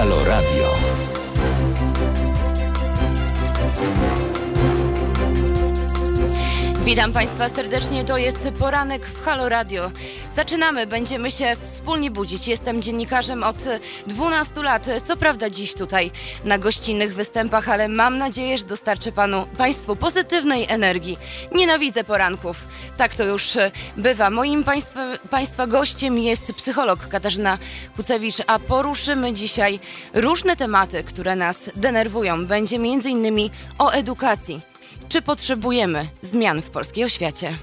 Halo Radio. Witam Państwa serdecznie, to jest poranek w Halo Radio. Zaczynamy, będziemy się wspólnie budzić. Jestem dziennikarzem od 12 lat, co prawda dziś tutaj na gościnnych występach, ale mam nadzieję, że dostarczę panu, Państwu pozytywnej energii. Nienawidzę poranków, tak to już bywa. Moim państwa, państwa gościem jest psycholog Katarzyna Kucewicz, a poruszymy dzisiaj różne tematy, które nas denerwują. Będzie innymi o edukacji. Czy potrzebujemy zmian w polskiej oświacie?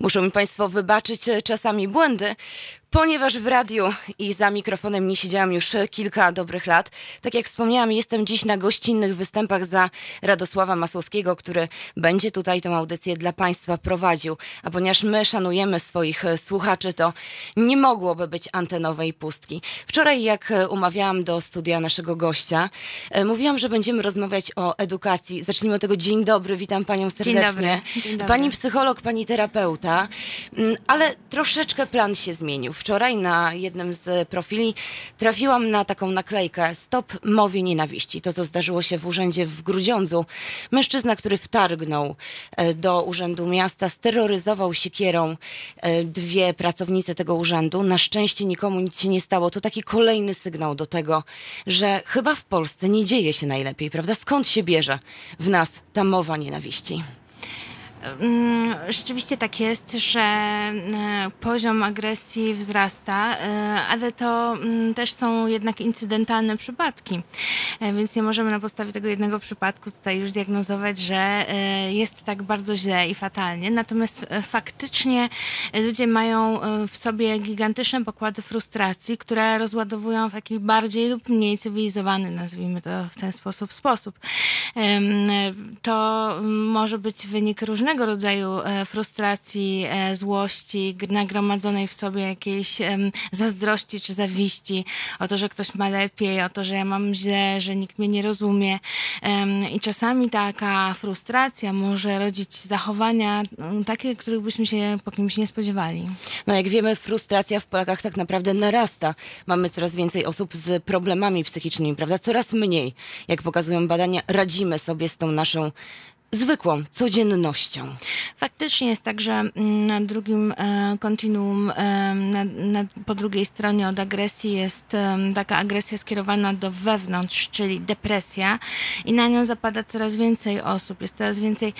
Muszą mi Państwo wybaczyć e, czasami błędy, ponieważ w radiu i za mikrofonem nie siedziałam już kilka dobrych lat. Tak jak wspomniałam, jestem dziś na gościnnych występach za Radosława Masłowskiego, który będzie tutaj tę audycję dla Państwa prowadził. A ponieważ my szanujemy swoich e, słuchaczy, to nie mogłoby być antenowej pustki. Wczoraj, jak e, umawiałam do studia naszego gościa, mówiłam, że będziemy rozmawiać o edukacji. Zacznijmy od tego. Dzień dobry, witam Panią serdecznie. Dzień dobry. Dzień dobry. Pani psycholog, Pani terapeuta, Mm, ale troszeczkę plan się zmienił. Wczoraj na jednym z profili trafiłam na taką naklejkę Stop mowie nienawiści. To, co zdarzyło się w urzędzie w Grudziądzu. Mężczyzna, który wtargnął e, do urzędu miasta, steroryzował siekierą e, dwie pracownice tego urzędu. Na szczęście nikomu nic się nie stało. To taki kolejny sygnał do tego, że chyba w Polsce nie dzieje się najlepiej, prawda? Skąd się bierze w nas ta mowa nienawiści? Mm, rzeczywiście tak jest, że e, poziom agresji wzrasta, e, ale to mm, też są jednak incydentalne przypadki, e, więc nie możemy na podstawie tego jednego przypadku tutaj już diagnozować, że jest tak bardzo źle i fatalnie. Natomiast faktycznie ludzie mają w sobie gigantyczne pokłady frustracji, które rozładowują w taki bardziej lub mniej cywilizowany, nazwijmy to w ten sposób, sposób. To może być wynik różnego różnego rodzaju e, frustracji, e, złości, nagromadzonej w sobie jakiejś zazdrości czy zawiści o to, że ktoś ma lepiej, o to, że ja mam źle, że nikt mnie nie rozumie. I czasami taka frustracja może rodzić zachowania takie, których byśmy się po kimś nie spodziewali. No jak wiemy, frustracja w Polakach tak naprawdę narasta. Mamy coraz więcej osób z problemami psychicznymi, prawda? Coraz mniej, jak pokazują badania, radzimy sobie z tą naszą zwykłą codziennością. Faktycznie jest tak, że mm, na drugim e, kontinuum, e, na, na, po drugiej stronie od agresji jest e, taka agresja skierowana do wewnątrz, czyli depresja i na nią zapada coraz więcej osób, jest coraz więcej,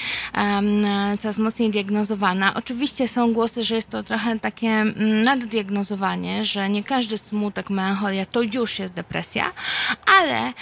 coraz mocniej diagnozowana. Oczywiście są głosy, że jest to trochę takie mm, naddiagnozowanie, że nie każdy smutek, melancholia to już jest depresja, ale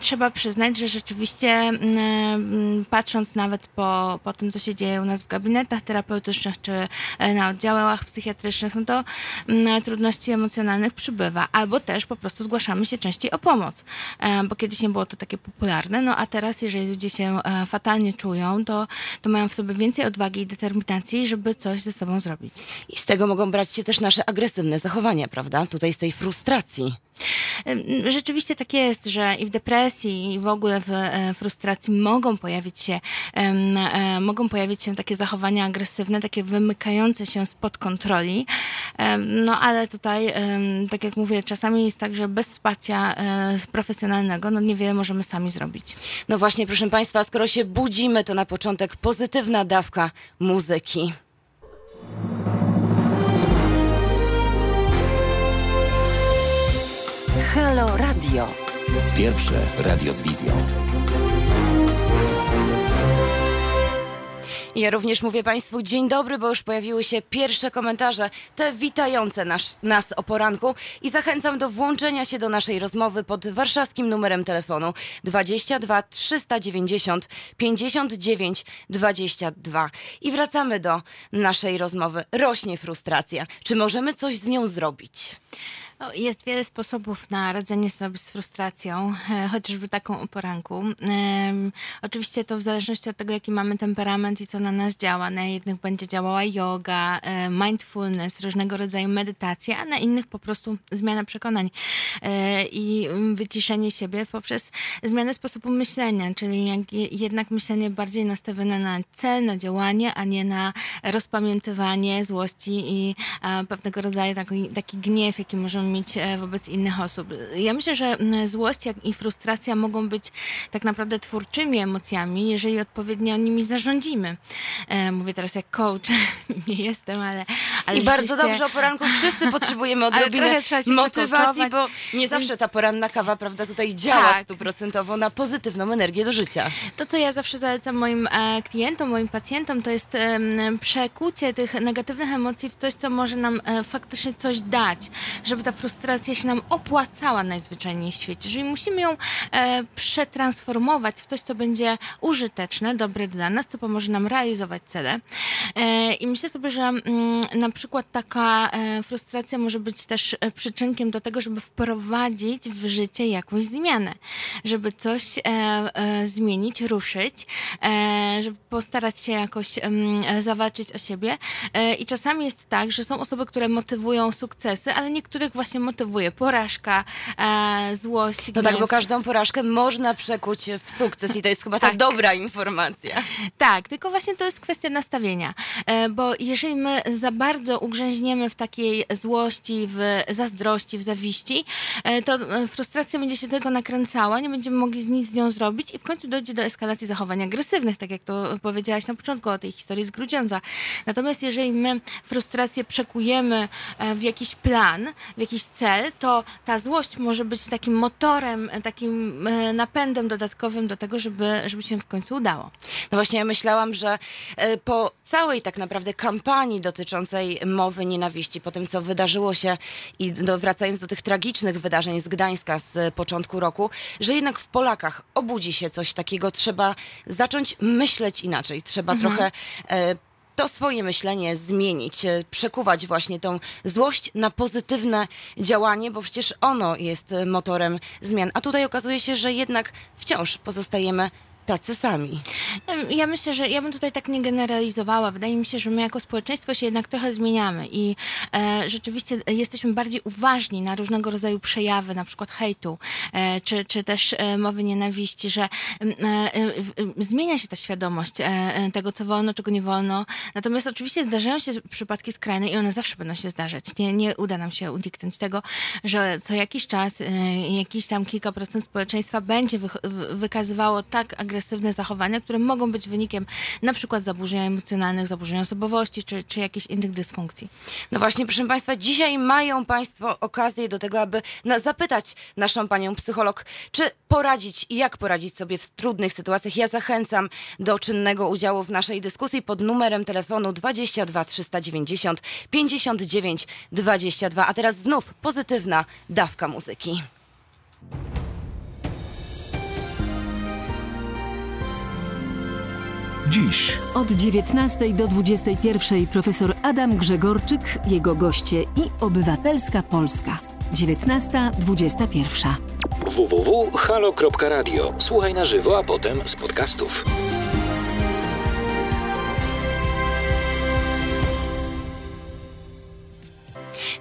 trzeba przyznać, że rzeczywiście mm, patrząc patrząc nawet po, po tym, co się dzieje u nas w gabinetach terapeutycznych czy e, na oddziałach psychiatrycznych, no to mm, trudności emocjonalnych przybywa. Albo też po prostu zgłaszamy się częściej o pomoc, e, bo kiedyś nie było to takie popularne, no a teraz, jeżeli ludzie się e, fatalnie czują, to, to mają w sobie więcej odwagi i determinacji, żeby coś ze sobą zrobić. I z tego mogą brać się też nasze agresywne zachowania, prawda? Tutaj z tej frustracji. Rzeczywiście tak jest, że i w depresji, i w ogóle w e, frustracji mogą pojawić się, e, mogą pojawić się takie zachowania agresywne, takie wymykające się spod kontroli. No ale tutaj, tak jak mówię, czasami jest tak, że bez wsparcia e, profesjonalnego, no niewiele możemy sami zrobić. No właśnie, proszę Państwa, skoro się budzimy, to na początek pozytywna dawka muzyki. Halo Radio. Pierwsze radio z wizją. Ja również mówię Państwu dzień dobry, bo już pojawiły się pierwsze komentarze, te witające nas, nas o poranku i zachęcam do włączenia się do naszej rozmowy pod warszawskim numerem telefonu 22 390 59 22. I wracamy do naszej rozmowy. Rośnie frustracja. Czy możemy coś z nią zrobić? Jest wiele sposobów na radzenie sobie z frustracją, e, chociażby taką o poranku. Oczywiście to w zależności od tego, jaki mamy temperament i co na nas działa. Na jednych będzie działała yoga, e, mindfulness, różnego rodzaju medytacja, a na innych po prostu zmiana przekonań e, i wyciszenie siebie poprzez zmianę sposobu myślenia, czyli jednak myślenie bardziej nastawione na cel, na działanie, a nie na rozpamiętywanie złości i pewnego rodzaju taki, taki gniew, jaki możemy mieć e, wobec innych osób. Ja myślę, że złość jak i frustracja mogą być tak naprawdę twórczymi emocjami, jeżeli odpowiednio nimi zarządzimy. E, mówię teraz jak coach, nie jestem, ale... ale I bardzo dobrze o poranku wszyscy potrzebujemy odrobinę motywacji, bo nie zawsze ta poranna kawa, prawda, tutaj działa tak. stuprocentowo na pozytywną energię do życia. To, co ja zawsze zalecam moim e, klientom, moim pacjentom, to jest przekucie tych negatywnych emocji w coś, co może nam faktycznie coś dać, żeby ta frustracja się nam opłacała najzwyczajniej w świecie. Jeżeli musimy ją e, przetransformować w coś, co będzie użyteczne, dobre dla nas, co pomoże nam realizować cele. E, I myślę sobie, że m, mm, na przykład taka e, frustracja może być też e, przyczynkiem do tego, żeby wprowadzić w życie jakąś zmianę, żeby coś e, e, zmienić, ruszyć, żeby postarać się jakoś zawalczyć o siebie. I czasami jest tak, że są osoby, które motywują sukcesy, ale niektórych właśnie motywuje porażka, e, złość. No gniew. tak, bo każdą porażkę można przekuć w sukces i to jest chyba tak. ta dobra informacja. Tak, tylko właśnie to jest kwestia nastawienia, e, bo jeżeli my za bardzo ugrzęźniemy w takiej złości, w zazdrości, w zawiści, e, to e, frustracja będzie się tylko nakręcała, nie będziemy mogli nic z nią zrobić i w końcu dojdzie do eskalacji zachowań agresywnych, tak jak to powiedziałaś na początku o tej historii z Grudziądza. Natomiast jeżeli my frustrację przekujemy e, w jakiś plan, w jakiś cel, to ta złość może być takim motorem, takim e, napędem dodatkowym do tego, żeby, żeby się w końcu udało. No właśnie, ja myślałam, że e, po całej tak naprawdę kampanii dotyczącej mowy nienawiści, po tym, co wydarzyło się i do, wracając do tych tragicznych wydarzeń z Gdańska z początku roku, że jednak w Polakach obudzi się coś takiego, trzeba zacząć myśleć inaczej, trzeba mhm. trochę e, to swoje myślenie zmienić, e, przekuwać właśnie tą złość na pozytywne działanie, bo przecież ono jest motorem zmian. A tutaj okazuje się, że jednak wciąż pozostajemy tacy sami. Ja myślę, że ja bym tutaj tak nie generalizowała. Wydaje mi się, że my jako społeczeństwo się jednak trochę zmieniamy i e, rzeczywiście jesteśmy bardziej uważni na różnego rodzaju przejawy, na przykład hejtu, e, czy, czy też e, mowy nienawiści, że e, e, zmienia się ta świadomość e, tego, co wolno, czego nie wolno. Natomiast oczywiście zdarzają się przypadki skrajne i one zawsze będą się zdarzać. Nie, nie uda nam się uniknąć tego, że co jakiś czas jakiś tam kilka procent społeczeństwa będzie wy, wykazywało tak agresywnie agresywne zachowania, które mogą być wynikiem na przykład zaburzeń emocjonalnych, zaburzeń osobowości czy, czy jakichś innych dysfunkcji. No właśnie, proszę Państwa, dzisiaj mają Państwo okazję do tego, aby na, zapytać naszą panią psycholog, czy poradzić i jak poradzić sobie w trudnych sytuacjach. Ja zachęcam do czynnego udziału w naszej dyskusji pod numerem telefonu 22 390 59 22. A teraz znów pozytywna dawka muzyki. Dziś od 19 do 21 profesor Adam Grzegorczyk, jego goście i Obywatelska Polska. 19.21 www.halo.radio. Słuchaj na żywo, a potem z podcastów.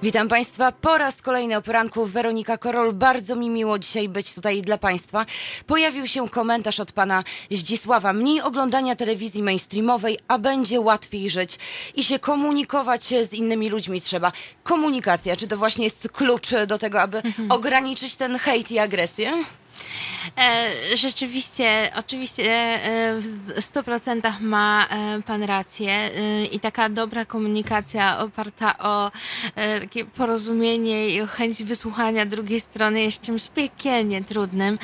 Witam Państwa po raz kolejny o poranku. Weronika Korol. Bardzo mi miło dzisiaj być tutaj dla Państwa. Pojawił się komentarz od pana Zdzisława. Mniej oglądania telewizji mainstreamowej, a będzie łatwiej żyć i się komunikować z innymi ludźmi trzeba. Komunikacja, czy to właśnie jest klucz do tego, aby mhm. ograniczyć ten hejt i agresję? E, rzeczywiście, oczywiście e, w 100% ma e, Pan rację i taka dobra komunikacja oparta o takie porozumienie i o chęć wysłuchania drugiej strony jest czymś piekielnie trudnym.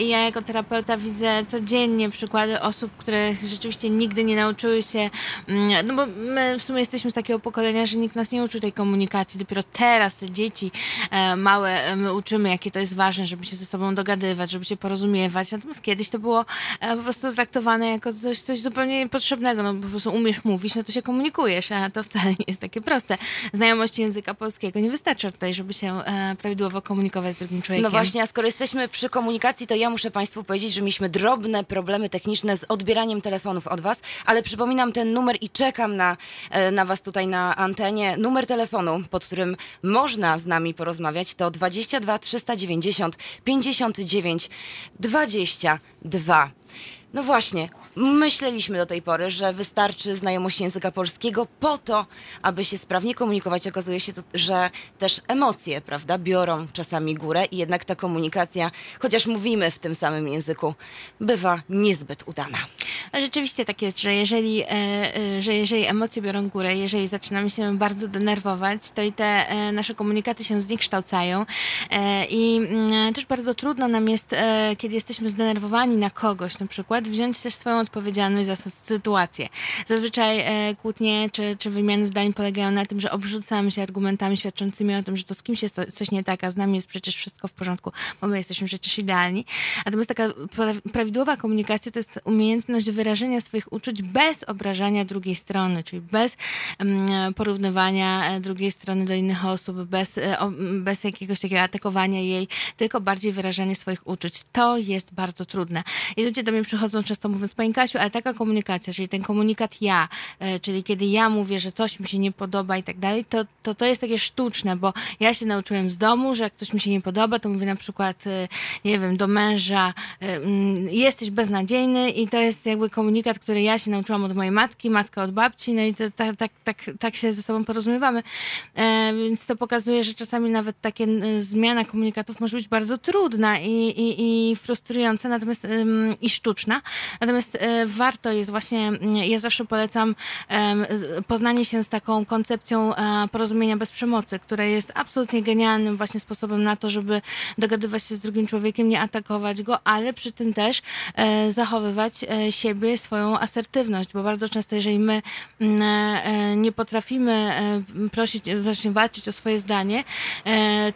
I ja jako terapeuta widzę codziennie przykłady osób, które rzeczywiście nigdy nie nauczyły się, mm, no bo my w sumie jesteśmy z takiego pokolenia, że nikt nas nie uczył tej komunikacji. Dopiero teraz te dzieci małe my uczymy, jakie to jest ważne, żeby się ze sobą dogadywać przekazywać, żeby się porozumiewać. Natomiast kiedyś to było e, po prostu traktowane jako coś, coś zupełnie niepotrzebnego. No po prostu umiesz mówić, no to się komunikujesz, a to wcale nie jest takie proste. Znajomość języka polskiego nie wystarcza tutaj, żeby się e, prawidłowo komunikować z drugim człowiekiem. No właśnie, a skoro jesteśmy przy komunikacji, to ja muszę Państwu powiedzieć, że mieliśmy drobne problemy techniczne z odbieraniem telefonów od Was, ale przypominam ten numer i czekam na, e, na Was tutaj na antenie. Numer telefonu, pod którym można z nami porozmawiać, to 22 390 59 22. No właśnie, myśleliśmy do tej pory, że wystarczy znajomość języka polskiego po to, aby się sprawnie komunikować. Okazuje się, to, że też emocje, prawda, biorą czasami górę i jednak ta komunikacja, chociaż mówimy w tym samym języku, bywa niezbyt udana. Rzeczywiście tak jest, że jeżeli, e, e, że jeżeli emocje biorą górę, jeżeli zaczynamy się bardzo denerwować, to i te e, nasze komunikaty się zniekształcają i mm, też bardzo trudno nam jest, kiedy jesteśmy zdenerwowani na kogoś na przykład, wziąć też swoją odpowiedzialność za tę sytuację. Zazwyczaj e, kłótnie czy, czy wymiany zdań polegają na tym, że obrzucamy się argumentami świadczącymi o tym, że to z kimś jest coś nie tak, a z nami jest przecież wszystko w porządku, bo my jesteśmy przecież idealni. Natomiast taka pra- prawidłowa komunikacja to jest umiejętność wyrażenia swoich uczuć bez obrażania drugiej strony, czyli bez mm, porównywania e, drugiej strony do innych osób, bez, e, bez jakiegoś takiego atakowania jej, tylko bardziej wyrażanie swoich uczuć. To jest bardzo trudne. I ludzie do mnie przychodzą często mówiąc, Pani Kasiu, ale taka komunikacja, czyli ten komunikat ja, e, czyli kiedy ja mówię, że coś mi się nie podoba i tak dalej, to, to to jest takie sztuczne, bo ja się nauczyłem z domu, że jak coś mi się nie podoba, to mówię na przykład, e, nie wiem, do męża, e, mm, jesteś beznadziejny i to jest jakby komunikat, który ja się nauczyłam od mojej matki, matka od babci, no i to, tak, tak, tak, tak się ze sobą porozumiewamy. Więc to pokazuje, że czasami nawet takie zmiana komunikatów może być bardzo trudna i, i, i frustrująca, natomiast i sztuczna. Natomiast e, warto jest właśnie, mm, ja zawsze polecam poznanie się z taką koncepcją e, porozumienia bez przemocy, która jest absolutnie genialnym właśnie sposobem na to, żeby dogadywać się z drugim człowiekiem, nie atakować go, ale przy tym też e, zachowywać siebie, swoją asertywność, bo bardzo często, jeżeli my mm, nie potrafimy prosić, właśnie walczyć o swoje zdanie,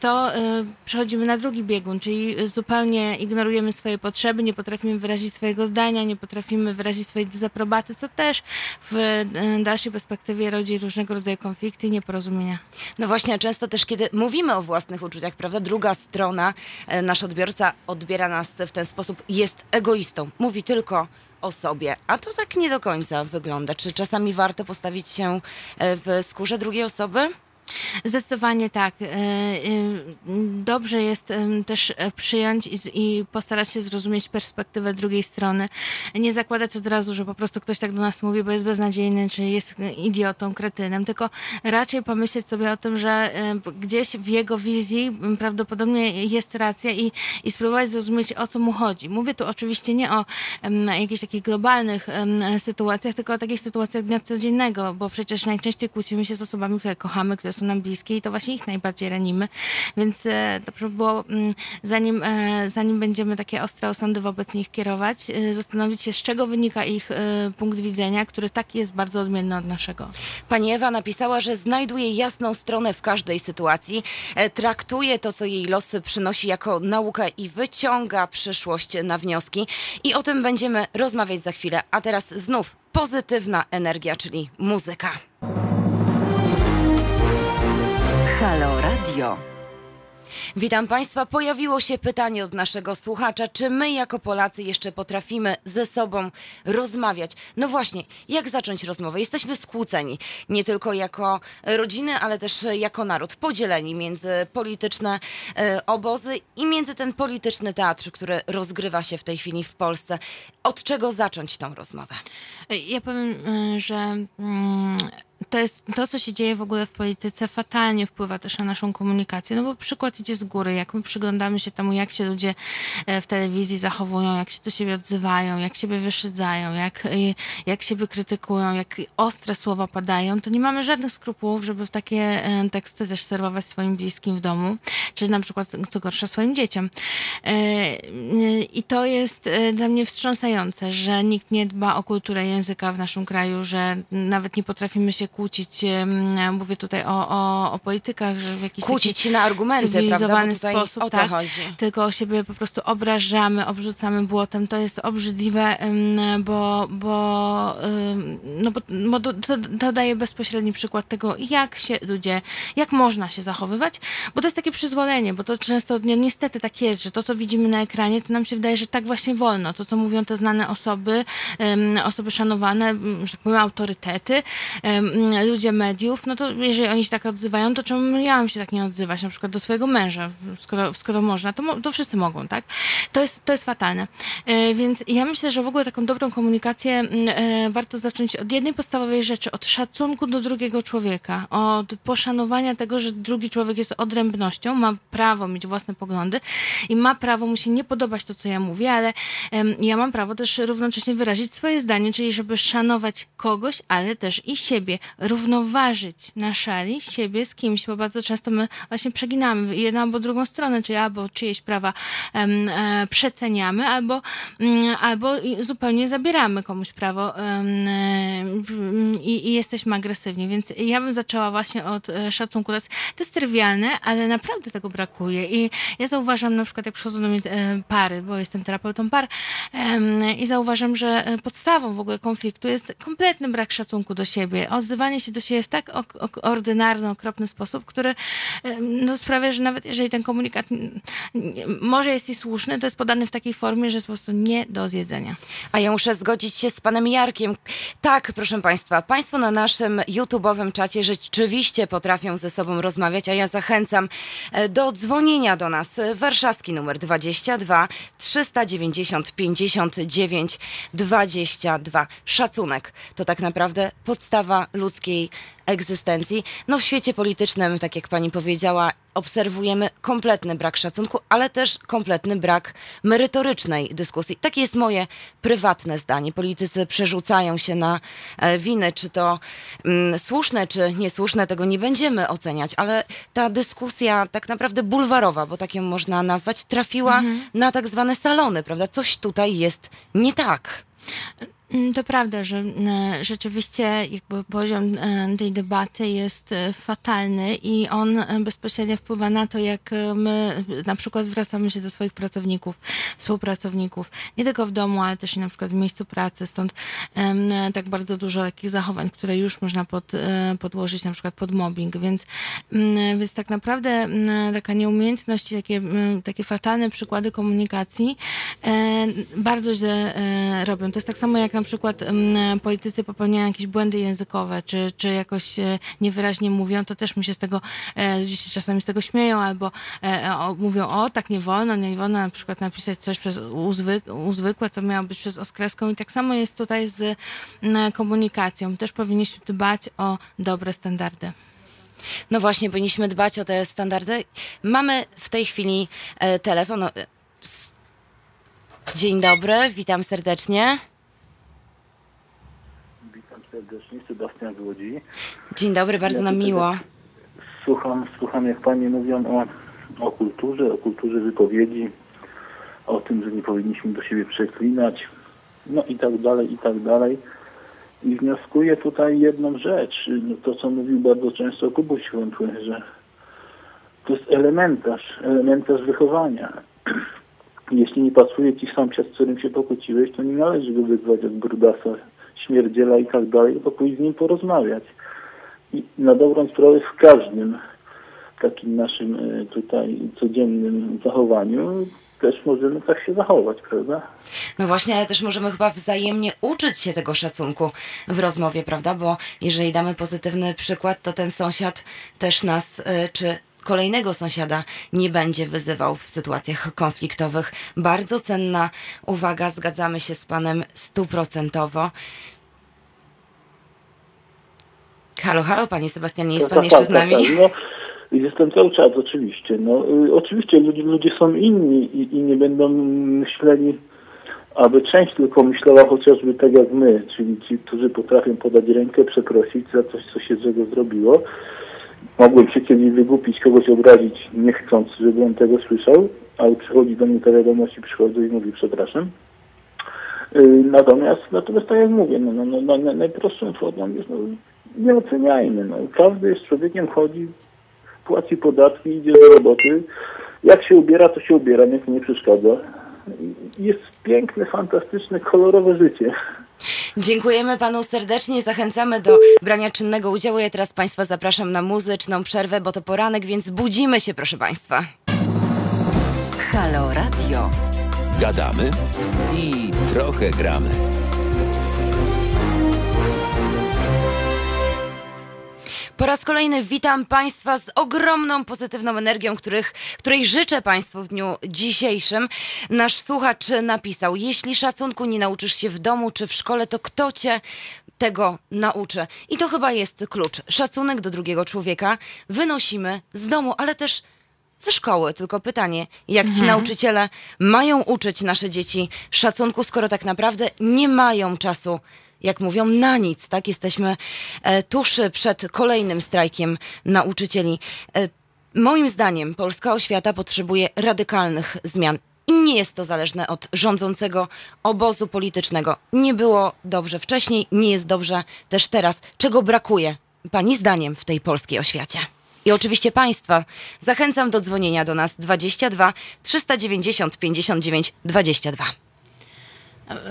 to przechodzimy na drugi biegun, czyli zupełnie ignorujemy swoje potrzeby, nie potrafimy wyrazić swojego zdania, nie potrafimy wyrazić swojej dezaprobaty, co też w e, dalszej perspektywie rodzi różnego rodzaju konflikty i nieporozumienia. No właśnie, często też, kiedy mówimy o własnych uczuciach, prawda, druga strona, e, nasz odbiorca odbiera nas w ten sposób, jest egoistą, mówi tylko o sobie, a to tak nie do końca wygląda. Czy czasami warto postawić się e, w skórze drugiej osoby? Zdecydowanie tak. E, e, Dobrze jest też e, przyjąć i postarać się zrozumieć perspektywę drugiej strony. Nie zakładać od razu, że po prostu ktoś tak do nas mówi, bo jest beznadziejny, czy jest idiotą, kretynem, tylko raczej pomyśleć sobie o tym, że gdzieś w jego wizji prawdopodobnie jest racja i, i spróbować zrozumieć, o co mu chodzi. Mówię tu oczywiście nie o jakichś takich globalnych sytuacjach, tylko o takich sytuacjach dnia codziennego, bo przecież najczęściej kłócimy się z osobami, które kochamy, które są nam bliskie i to właśnie ich najbardziej ranimy. Więc dobrze by było, mm, zanim, e, zanim będziemy takie ostre osądy wobec nich kierować, e, zastanowić się, z czego wynika ich e, punkt widzenia, który taki jest bardzo odmienny od naszego. Pani Ewa napisała, że znajduje jasną stronę w każdej sytuacji, traktuje to, co jej losy przynosi jako naukę i wyciąga przyszłość na wnioski. I o tym będziemy rozmawiać za chwilę. A teraz znów pozytywna energia, czyli muzyka. Halo Radio. Witam Państwa. Pojawiło się pytanie od naszego słuchacza, czy my jako Polacy jeszcze potrafimy ze sobą rozmawiać? No właśnie, jak zacząć rozmowę? Jesteśmy skłóceni, nie tylko jako rodziny, ale też jako naród, podzieleni między polityczne e, obozy i między ten polityczny teatr, który rozgrywa się w tej chwili w Polsce. Od czego zacząć tą rozmowę? Ja powiem, y, że mm, to jest to, co się dzieje w ogóle w polityce, fatalnie wpływa też na naszą komunikację, no bo przykład idzie z góry. Jak my przyglądamy się temu, jak się ludzie e, w telewizji zachowują, jak się do siebie odzywają, jak siebie wyszydzają, jak, y, jak siebie krytykują, jak ostre słowa padają, to nie mamy żadnych skrupułów, żeby w takie e, teksty też serwować swoim bliskim w domu, czy na przykład, co gorsza, swoim dzieciom. E, I to jest e, dla mnie wstrząsające, że nikt nie dba o kulturę języka w naszym kraju, że nawet nie potrafimy się kłócić Mówię tutaj o, o, o politykach, że w jakiś Kłócić się na argumenty, prawda? Cywilizowany tutaj sposób, o to tak, chodzi. tylko siebie po prostu obrażamy, obrzucamy błotem. To jest obrzydliwe, bo, bo, no bo, bo to, to, daje bezpośredni przykład tego, jak się ludzie, jak można się zachowywać, bo to jest takie przyzwolenie, bo to często ni- niestety tak jest, że to, co widzimy na ekranie, to nam się wydaje, że tak właśnie wolno. To, co mówią te znane osoby, osoby szanowane, że tak powiem, autorytety, ludzie mediów, no to jeżeli oni się tak odzywają, to czemu ja mam się tak nie odzywać, na przykład do swojego męża, skoro, skoro można, to, to wszyscy mogą, tak? To jest, to jest fatalne. E, Więc ja myślę, że w ogóle taką dobrą komunikację m, e, warto zacząć od jednej podstawowej rzeczy, od szacunku do drugiego człowieka, od poszanowania tego, że drugi człowiek jest odrębnością, ma prawo mieć własne poglądy i ma prawo mu się nie podobać to, co ja mówię, ale ja mam prawo też równocześnie wyrazić swoje zdanie, czyli żeby szanować kogoś, ale też i siebie, równoważyć na szali siebie z kimś, bo bardzo często my właśnie przeginamy jedną albo drugą stronę, czyli albo czyjeś prawa em, e, przeceniamy, albo, mm, albo zupełnie zabieramy komuś prawo e, i, i jesteśmy agresywni, więc ja bym zaczęła właśnie od e, szacunku. To jest, trywialne, ale naprawdę tego brakuje i ja zauważam na przykład, jak przychodzą do mnie e, pary, bo jestem terapeutą par i zauważam, że podstawą w ogóle konfliktu jest kompletny brak szacunku do siebie, odzywanie się do siebie w tak ordynarny, okropny sposób, który no, sprawia, że nawet jeżeli ten komunikat może jest i słuszny, to jest podany w takiej formie, że jest po prostu nie do zjedzenia. A ja muszę zgodzić się z panem Jarkiem. Tak, proszę państwa, państwo na naszym YouTube'owym czacie rzeczywiście potrafią ze sobą rozmawiać, a ja zachęcam e, do dzwonienia do nas. Warszawski numer 22 390 59 22. Szacunek to tak naprawdę podstawa ludzkiej egzystencji. No w świecie politycznym, tak jak pani powiedziała, obserwujemy kompletny brak szacunku, ale też kompletny brak merytorycznej dyskusji. Takie jest moje prywatne zdanie. Politycy przerzucają się na e, winy, czy to mm, słuszne, czy niesłuszne, tego nie będziemy oceniać, ale ta dyskusja tak naprawdę bulwarowa, bo tak ją można nazwać, trafiła na tak zwane salony, prawda? Coś tutaj jest nie tak. Mm, To prawda, że e, rzeczywiście jakby poziom e, tej debaty jest e, fatalny i on bezpośrednio wpływa na to, jak my na przykład zwracamy się do swoich pracowników, współpracowników, nie tylko w domu, ale też i na przykład w miejscu pracy. Stąd tak bardzo dużo takich zachowań, które już można pod, podłożyć na przykład pod mobbing, więc, mm, więc tak naprawdę mm, taka nieumiejętność takie, mm, takie fatalne przykłady komunikacji bardzo źle robią. To jest tak samo jak na przykład mm, politycy popełniają jakieś błędy językowe, czy, czy jakoś e, niewyraźnie mówią, to też mi się z tego, e, ludzie się czasami z tego śmieją, albo e, o, mówią, o tak nie wolno, nie wolno na przykład napisać coś przez uzwyk, uzwykłe, co miało być przez oskreską i tak samo jest tutaj z komunikacją. Też powinniśmy dbać o dobre standardy. No właśnie, powinniśmy dbać o te standardy. Mamy w tej chwili telefon. Dzień dobry, witam serdecznie. Serdecznie, Sebastian z Łodzi. Dzień dobry, bardzo Ja nam miło. Słucham, słucham jak Panie mówią o, o kulturze, o kulturze wypowiedzi, o tym, że nie powinniśmy do siebie przeklinać, no i tak dalej, i tak dalej. I wnioskuję tutaj jedną rzecz, no to co mówił bardzo często Kubuś Wątły, że to jest elementarz, elementarz wychowania. Jeśli nie pasuje Ci sąsiad, z którym się pokłóciłeś, to nie należy go wyzwać od brudasa, śmierdziela i tak dalej, tylko pójść z nim porozmawiać. I na dobrą sprawę w każdym takim naszym e, tutaj codziennym zachowaniu też możemy tak się zachować, prawda? No właśnie, ale też możemy chyba wzajemnie uczyć się tego szacunku w rozmowie, prawda? Bo jeżeli damy pozytywny przykład, to ten sąsiad też nas, y, czy kolejnego sąsiada nie będzie wyzywał w sytuacjach konfliktowych. Bardzo cenna uwaga, zgadzamy się z panem stuprocentowo. Halo, halo, panie Sebastianie, jest Tak, pan tak, jeszcze z tak, nami? tak, No, jestem cały czas, oczywiście. No, y, oczywiście ludzie, ludzie są inni i, i nie będą myśleli, aby część tylko myślała chociażby tak jak my, czyli ci, którzy potrafią podać rękę, przeprosić za coś, co się złego zrobiło. Mogłem się kiedyś wygłupić, kogoś obrazić, nie chcąc, żeby on tego słyszał, ale przychodzi do mnie te wiadomości, przychodzą i mówi przepraszam. Y, Natomiast, natomiast tak jak mówię, no, no, no, no, najprostszą formą jest no, nie oceniajmy. No. Każdy jest człowiekiem, chodzi, płaci podatki, idzie do roboty. Jak się ubiera, to się ubiera, nic nie przeszkadza. Jest piękne, fantastyczne, kolorowe życie. Dziękujemy panu serdecznie, zachęcamy do brania czynnego udziału. Ja teraz państwa zapraszam na muzyczną przerwę, bo to poranek, więc budzimy się, proszę państwa. Halo Radio. Gadamy i trochę gramy. Po raz kolejny witam Państwa z ogromną pozytywną energią, których, której życzę Państwu w dniu dzisiejszym. Nasz słuchacz napisał: Jeśli szacunku nie nauczysz się w domu czy w szkole, to kto cię tego nauczy? I to chyba jest klucz. Szacunek do drugiego człowieka wynosimy z domu, ale też ze szkoły. Tylko pytanie, jak ci nauczyciele mają uczyć nasze dzieci szacunku, skoro tak naprawdę nie mają czasu jak mówią, na nic, tak? Jesteśmy e, tuż przed kolejnym strajkiem nauczycieli. E, moim zdaniem polska oświata potrzebuje radykalnych zmian. I nie jest to zależne od rządzącego obozu politycznego. Nie było dobrze wcześniej, nie jest dobrze też teraz. Czego brakuje, Pani zdaniem, w tej polskiej oświacie? I oczywiście Państwa zachęcam do dzwonienia do nas 22 390 59 22.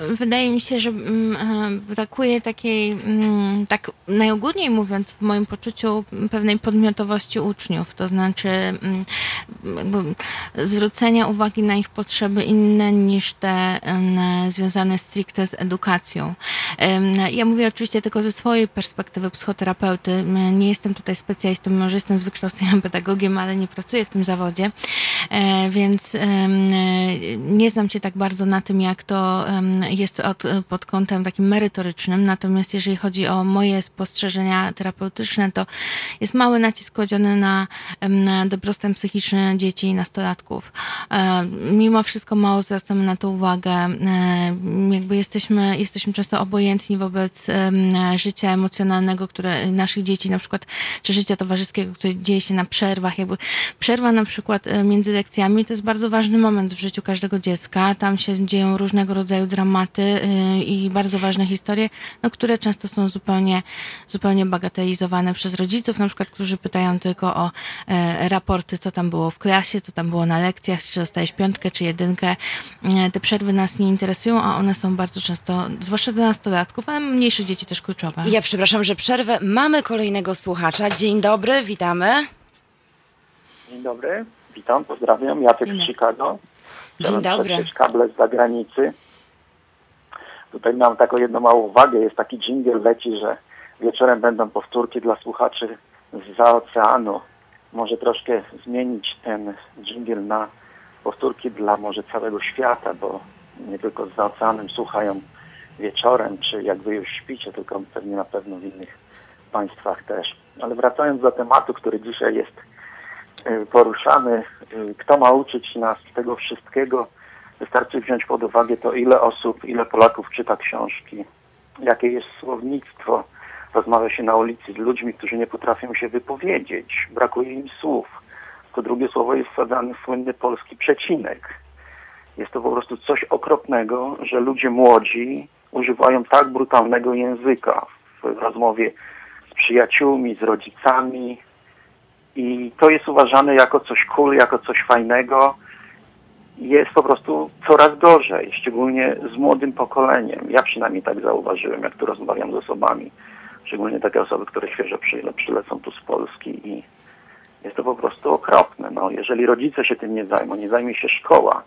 Wydaje mi się, że mm, e, brakuje takiej, mm, tak najogólniej mówiąc, w moim poczuciu pewnej podmiotowości uczniów, to znaczy mm, zwrócenia uwagi na ich potrzeby inne niż te związane stricte z edukacją. Ja mówię oczywiście tylko ze swojej perspektywy psychoterapeuty. Nie jestem tutaj specjalistą, mimo że jestem z wykształcenia pedagogiem, ale nie pracuję w tym zawodzie, E, więc e, nie znam się tak bardzo na tym, jak to jest od, pod kątem takim merytorycznym. Natomiast jeżeli chodzi o moje spostrzeżenia terapeutyczne, to jest mały nacisk kładziony na, na dobrostan psychiczny dzieci i nastolatków. E, Mimo wszystko mało zwracamy na to uwagę. E, Jakby jesteśmy, jesteśmy często obojętni wobec życia emocjonalnego, które naszych dzieci, na przykład, czy życia towarzyskiego, które dzieje się na przerwach. Jakby przerwa na przykład e, między lekcjami to jest bardzo ważny moment w życiu każdego dziecka. Tam się dzieją różnego rodzaju dramaty y, i bardzo ważne historie, no, które często są zupełnie, zupełnie bagatelizowane przez rodziców, na przykład, którzy pytają tylko o e, raporty, co tam było w klasie, co tam było na lekcjach, czy dostałeś piątkę, czy jedynkę. E, Te przerwy nas nie interesują, a one są bardzo często, zwłaszcza dla nastolatków, ale mniejszych dzieci też kluczowe. Ja przepraszam, że przerwę. Mamy kolejnego słuchacza. Dzień dobry, witamy. Dzień dobry, witam, pozdrawiam. Jacek Dzień z. Chicago. Dzień dobry. kable z zagranicy. Tutaj mam taką jedną małą uwagę. Jest taki dżingiel leci, że wieczorem będą powtórki dla słuchaczy za oceanu. Może troszkę zmienić ten dżingiel na powtórki dla może całego świata, bo nie tylko za oceanem słuchają wieczorem, czy jak wy już śpicie, tylko pewnie na pewno w innych państwach też. Ale wracając do tematu, który dzisiaj jest y, poruszany, y, kto ma uczyć nas tego wszystkiego, wystarczy wziąć pod uwagę to, ile osób, ile Polaków czyta książki, jakie jest słownictwo, rozmawia się na ulicy z ludźmi, którzy nie potrafią się wypowiedzieć, brakuje im słów. To drugie słowo jest wsadzany słynny polski przecinek. Jest to po prostu coś okropnego, że ludzie młodzi używają tak brutalnego języka w rozmowie z przyjaciółmi, z rodzicami i to jest uważane jako coś cool, jako coś fajnego. Jest po prostu coraz gorzej, szczególnie z młodym pokoleniem. Ja przynajmniej tak zauważyłem, jak tu rozmawiam z osobami, szczególnie takie osoby, które świeżo przyle, przylecą tu z Polski i jest to po prostu okropne. No, jeżeli rodzice się tym nie zajmą, nie zajmie się szkoła,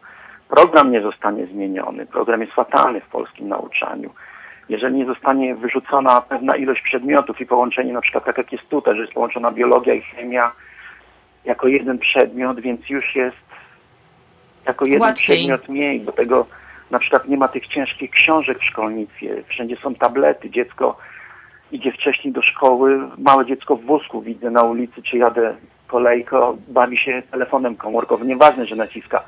program nie zostanie zmieniony, program jest fatalny w polskim nauczaniu. Jeżeli nie zostanie wyrzucona pewna ilość przedmiotów i połączenie, na przykład tak jak jest tutaj, że jest połączona biologia i chemia jako jeden przedmiot, więc już jest jako jeden Łatwiej. przedmiot mniej. Do tego na przykład nie ma tych ciężkich książek w szkolnictwie, wszędzie są tablety, dziecko idzie wcześniej do szkoły, małe dziecko w wózku widzę na ulicy, czy jadę kolejko, bawi się telefonem komórkowym, nieważne, że naciska,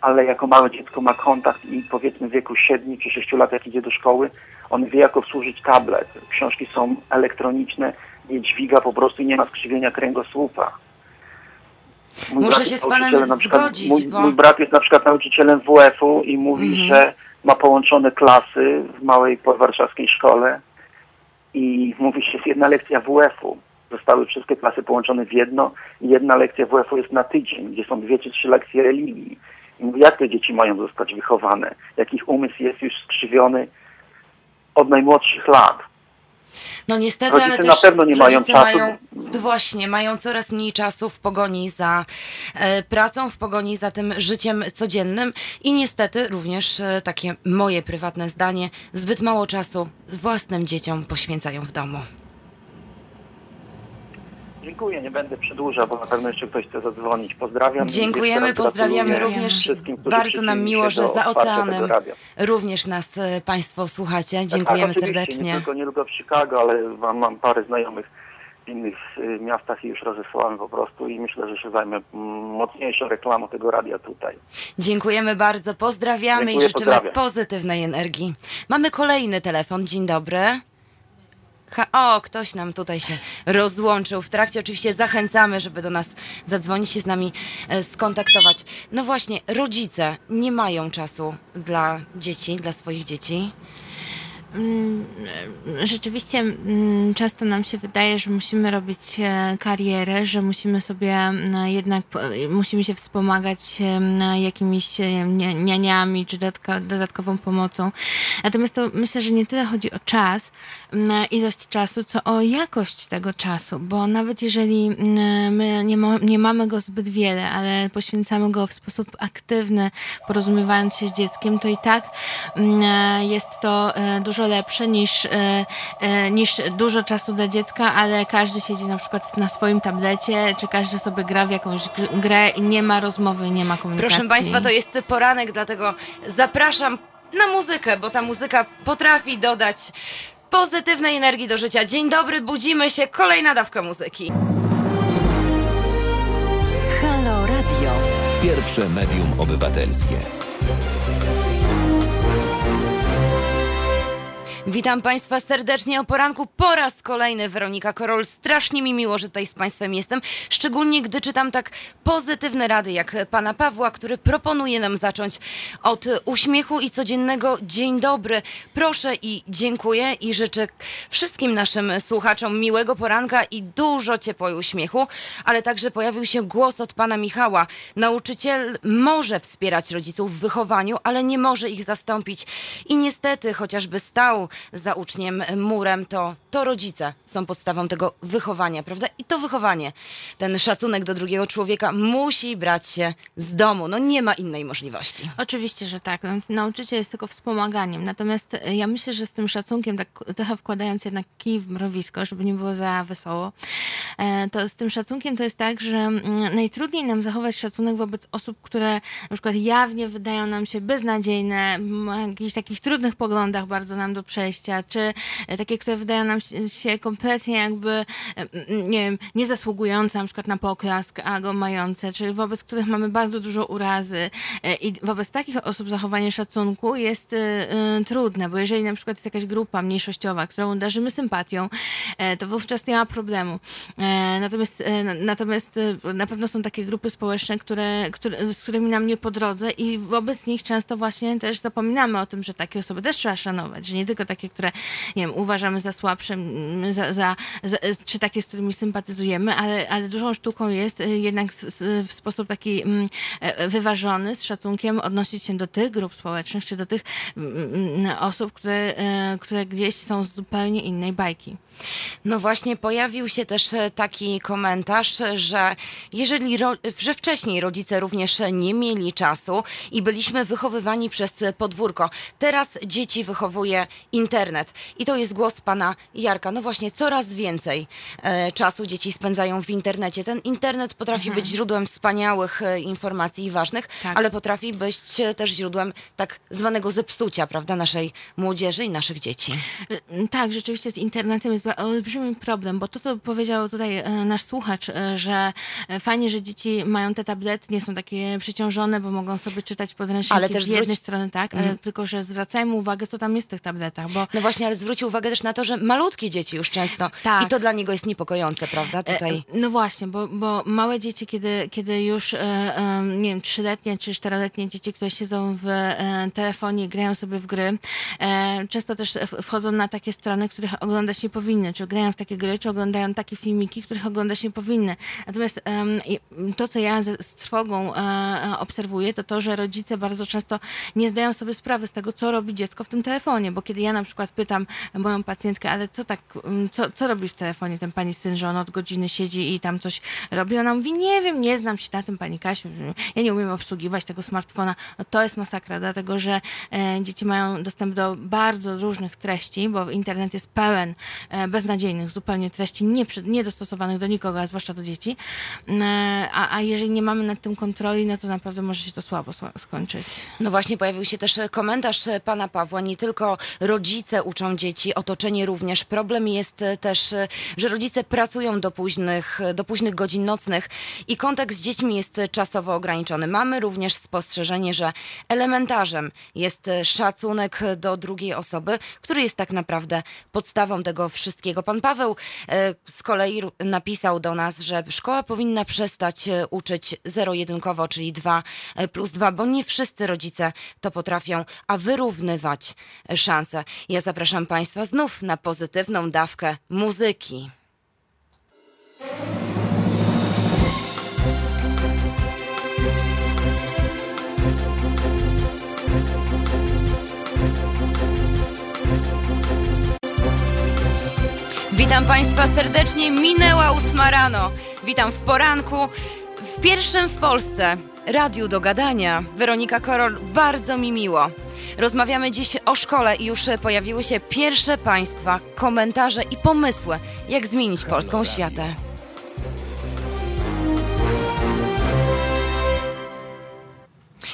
ale jako małe dziecko ma kontakt i powiedzmy w wieku 7 czy 6 lat, jak idzie do szkoły, on wie, jak obsłużyć tablet. Książki są elektroniczne, nie dźwiga po prostu i nie ma skrzywienia kręgosłupa. Mój Muszę się z panem zgodzić, Mój, bo- mój brat jest na przykład nauczycielem WF-u i mówi, Mhm. że ma połączone klasy w małej warszawskiej szkole i mówi się, jest jedna lekcja WF-u. Zostały wszystkie klasy połączone w jedno i jedna lekcja WF-u jest na tydzień, gdzie są dwie czy trzy lekcje religii. I mówi, jak te dzieci mają zostać wychowane? Jak ich umysł jest już skrzywiony od najmłodszych lat. No niestety, Rodzice ale na też pewno nie mają czasu. Mają, właśnie, mają coraz mniej czasu w pogoni za e, pracą, w pogoni za tym życiem codziennym i niestety również e, takie moje prywatne zdanie, zbyt mało czasu własnym dzieciom poświęcają w domu. Dziękuję, nie będę przedłużał, bo na pewno jeszcze ktoś chce zadzwonić. Pozdrawiam. Dziękujemy, pozdrawiamy również. Bardzo nam miło, że za oceanem również nas e, Państwo słuchacie. Tak, Dziękujemy Nie serdecznie. tylko, nie tylko w Chicago, ale mam, mam parę znajomych w innych y, miastach i już rozesłałem po prostu i myślę, że się zajmę mm, mocniejszą reklamą tego radia tutaj. Dziękujemy bardzo, pozdrawiamy Dziękuję, i życzymy pozdrawiam. pozytywnej energii. Mamy kolejny telefon. Dzień dobry. Ha, o, ktoś nam tutaj się rozłączył. W trakcie oczywiście zachęcamy, żeby do nas zadzwonić się z nami e, skontaktować. No właśnie, rodzice nie mają czasu dla dzieci, dla swoich dzieci. Mm, Rzeczywiście mm, często nam się wydaje, że musimy robić e, karierę, że musimy sobie mm, jednak musimy się wspomagać jakimiś e, nianiami czy dodatkową pomocą. Natomiast to myślę, że nie tyle chodzi o czas, ilość czasu, co o jakość tego czasu, bo nawet jeżeli my nie, mo- nie mamy go zbyt wiele, ale poświęcamy go w sposób aktywny, porozumiewając się z dzieckiem, to i tak e, jest to e, dużo lepsze niż, e, e, niż dużo czasu dla dziecka, ale każdy siedzi na przykład na swoim tablecie, czy każdy sobie gra w jakąś gr- grę i nie ma rozmowy, nie ma komunikacji. Proszę Państwa, to jest poranek, dlatego zapraszam na muzykę, bo ta muzyka potrafi dodać pozytywnej energii do życia. Dzień dobry, budzimy się, kolejna dawka muzyki. Halo Radio. Pierwsze medium obywatelskie. Witam Państwa serdecznie o poranku po raz kolejny. Weronika Korol. Strasznie mi miło, że tutaj z Państwem jestem. Szczególnie gdy czytam tak pozytywne rady jak pana Pawła, który proponuje nam zacząć od uśmiechu i codziennego dzień dobry. Proszę i dziękuję i życzę wszystkim naszym słuchaczom miłego poranka i dużo ciepła i uśmiechu. Ale także pojawił się głos od pana Michała. Nauczyciel może wspierać rodziców w wychowaniu, ale nie może ich zastąpić. I niestety, chociażby stał za uczniem murem, to, to rodzice są podstawą tego wychowania, prawda? I to wychowanie, ten szacunek do drugiego człowieka musi brać się z domu. No nie ma innej możliwości. Oczywiście, że tak. No, Nauczyciel jest tylko wspomaganiem. Natomiast e, ja myślę, że z tym szacunkiem, tak trochę wkładając jednak kij w mrowisko, żeby nie było za wesoło, e, to z tym szacunkiem to jest tak, że mm, najtrudniej nam zachować szacunek wobec osób, które na przykład jawnie wydają nam się beznadziejne, jakichś takich trudnych poglądach bardzo nam do przejścia, czy e, takie, które wydają nam się- się kompletnie jakby, nie wiem, nie zasługujące na przykład na poklask, a go mające, czy wobec których mamy bardzo dużo urazy. E, I wobec takich osób zachowanie szacunku jest e, e, trudne, bo jeżeli na przykład jest jakaś grupa mniejszościowa, którą darzymy sympatią, e, to wówczas nie ma problemu. E, Natomiast, na- natomiast e, na pewno są takie grupy społeczne, które, które, z którymi nam nie po drodze i wobec nich często właśnie też zapominamy o tym, że takie osoby też trzeba szanować, że nie tylko takie, które nie wiem, uważamy za słabsze, za, za, za, czy takie, z którymi sympatyzujemy, ale, ale dużą sztuką jest e, jednak w sposób taki mm, e, wyważony, z szacunkiem odnosić się do tych grup społecznych, czy do tych mm, mm, osób, które, e, które gdzieś są z zupełnie innej bajki. No właśnie pojawił się też e, taki komentarz, że jeżeli, że wcześniej rodzice również nie mieli czasu i byliśmy wychowywani przez podwórko, teraz dzieci wychowuje internet. I to jest głos pana Jarka. No właśnie, coraz więcej e, czasu dzieci spędzają w internecie. Ten internet potrafi być źródłem wspaniałych e, informacji i ważnych, Tak. ale potrafi być też źródłem tak zwanego zepsucia, prawda, naszej młodzieży i naszych dzieci. Y, Tak, rzeczywiście z internetem jest olbrzymi problem, bo to, co powiedział tutaj e, nasz słuchacz, e, że e, fajnie, że dzieci mają te tablety, nie są takie przeciążone, bo mogą sobie czytać podręczniki Ale też z jednej zwróć- strony, tak, ale tylko, że zwracajmy uwagę, co tam jest w tych tabletach, bo No właśnie, ale zwrócił uwagę też na to, że malutkie dzieci już często. Tak. I to dla niego jest niepokojące, prawda? Tutaj. No właśnie, bo, bo małe dzieci, kiedy, kiedy już, nie wiem, trzyletnie czy czteroletnie dzieci, które siedzą w telefonie i grają sobie w gry, często też wchodzą na takie strony, których oglądać nie powinny, czy grają w takie gry, czy oglądają takie filmiki, których oglądać nie powinny. Natomiast to, co ja z trwogą e, e, obserwuję, to to, że rodzice bardzo często nie zdają sobie sprawy z tego, co robi dziecko w tym telefonie, bo kiedy ja na przykład pytam moją pacjentkę, ale co tak, co, co robi w telefonie ten pani syn, że on od godziny siedzi i tam coś robi, ona mówi, nie wiem, nie znam się na tym pani Kasiu, ja nie umiem obsługiwać tego smartfona. No to jest masakra, dlatego że e, dzieci mają dostęp do bardzo różnych treści, bo internet jest pełen beznadziejnych zupełnie treści, nie, przy- nie dostosowanych do nikogo, a zwłaszcza do dzieci. E, a, a jeżeli nie mamy nad tym kontroli, no to naprawdę może się to słabo sła- skończyć. No właśnie, pojawił się też komentarz e, pana Pawła. Nie tylko rodzice uczą dzieci, otoczenie również. Problem jest e, też, że rodzice pracują do późnych, do późnych godzin nocnych i kontakt z dziećmi jest czasowo ograniczony. Mamy również spostrzeżenie, że elementarzem jest szacunek do drugiej osoby, który jest tak naprawdę podstawą tego wszystkiego. Pan Paweł e, z kolei napisał do nas, że szkoła powinna przestać e, uczyć zero-jedynkowo, czyli 2 plus 2, bo nie wszyscy rodzice to potrafią, a wyrównywać e, szanse. Ja zapraszam Państwa znów na pozytywną dawkę muzyki. Witam Państwa serdecznie. Minęła ósma rano. Witam w poranku. W pierwszym w Polsce Radiu do Gadania. Weronika Korol, bardzo mi miło. Rozmawiamy dziś o szkole i już pojawiły się pierwsze Państwa komentarze i pomysły, jak zmienić polską światę.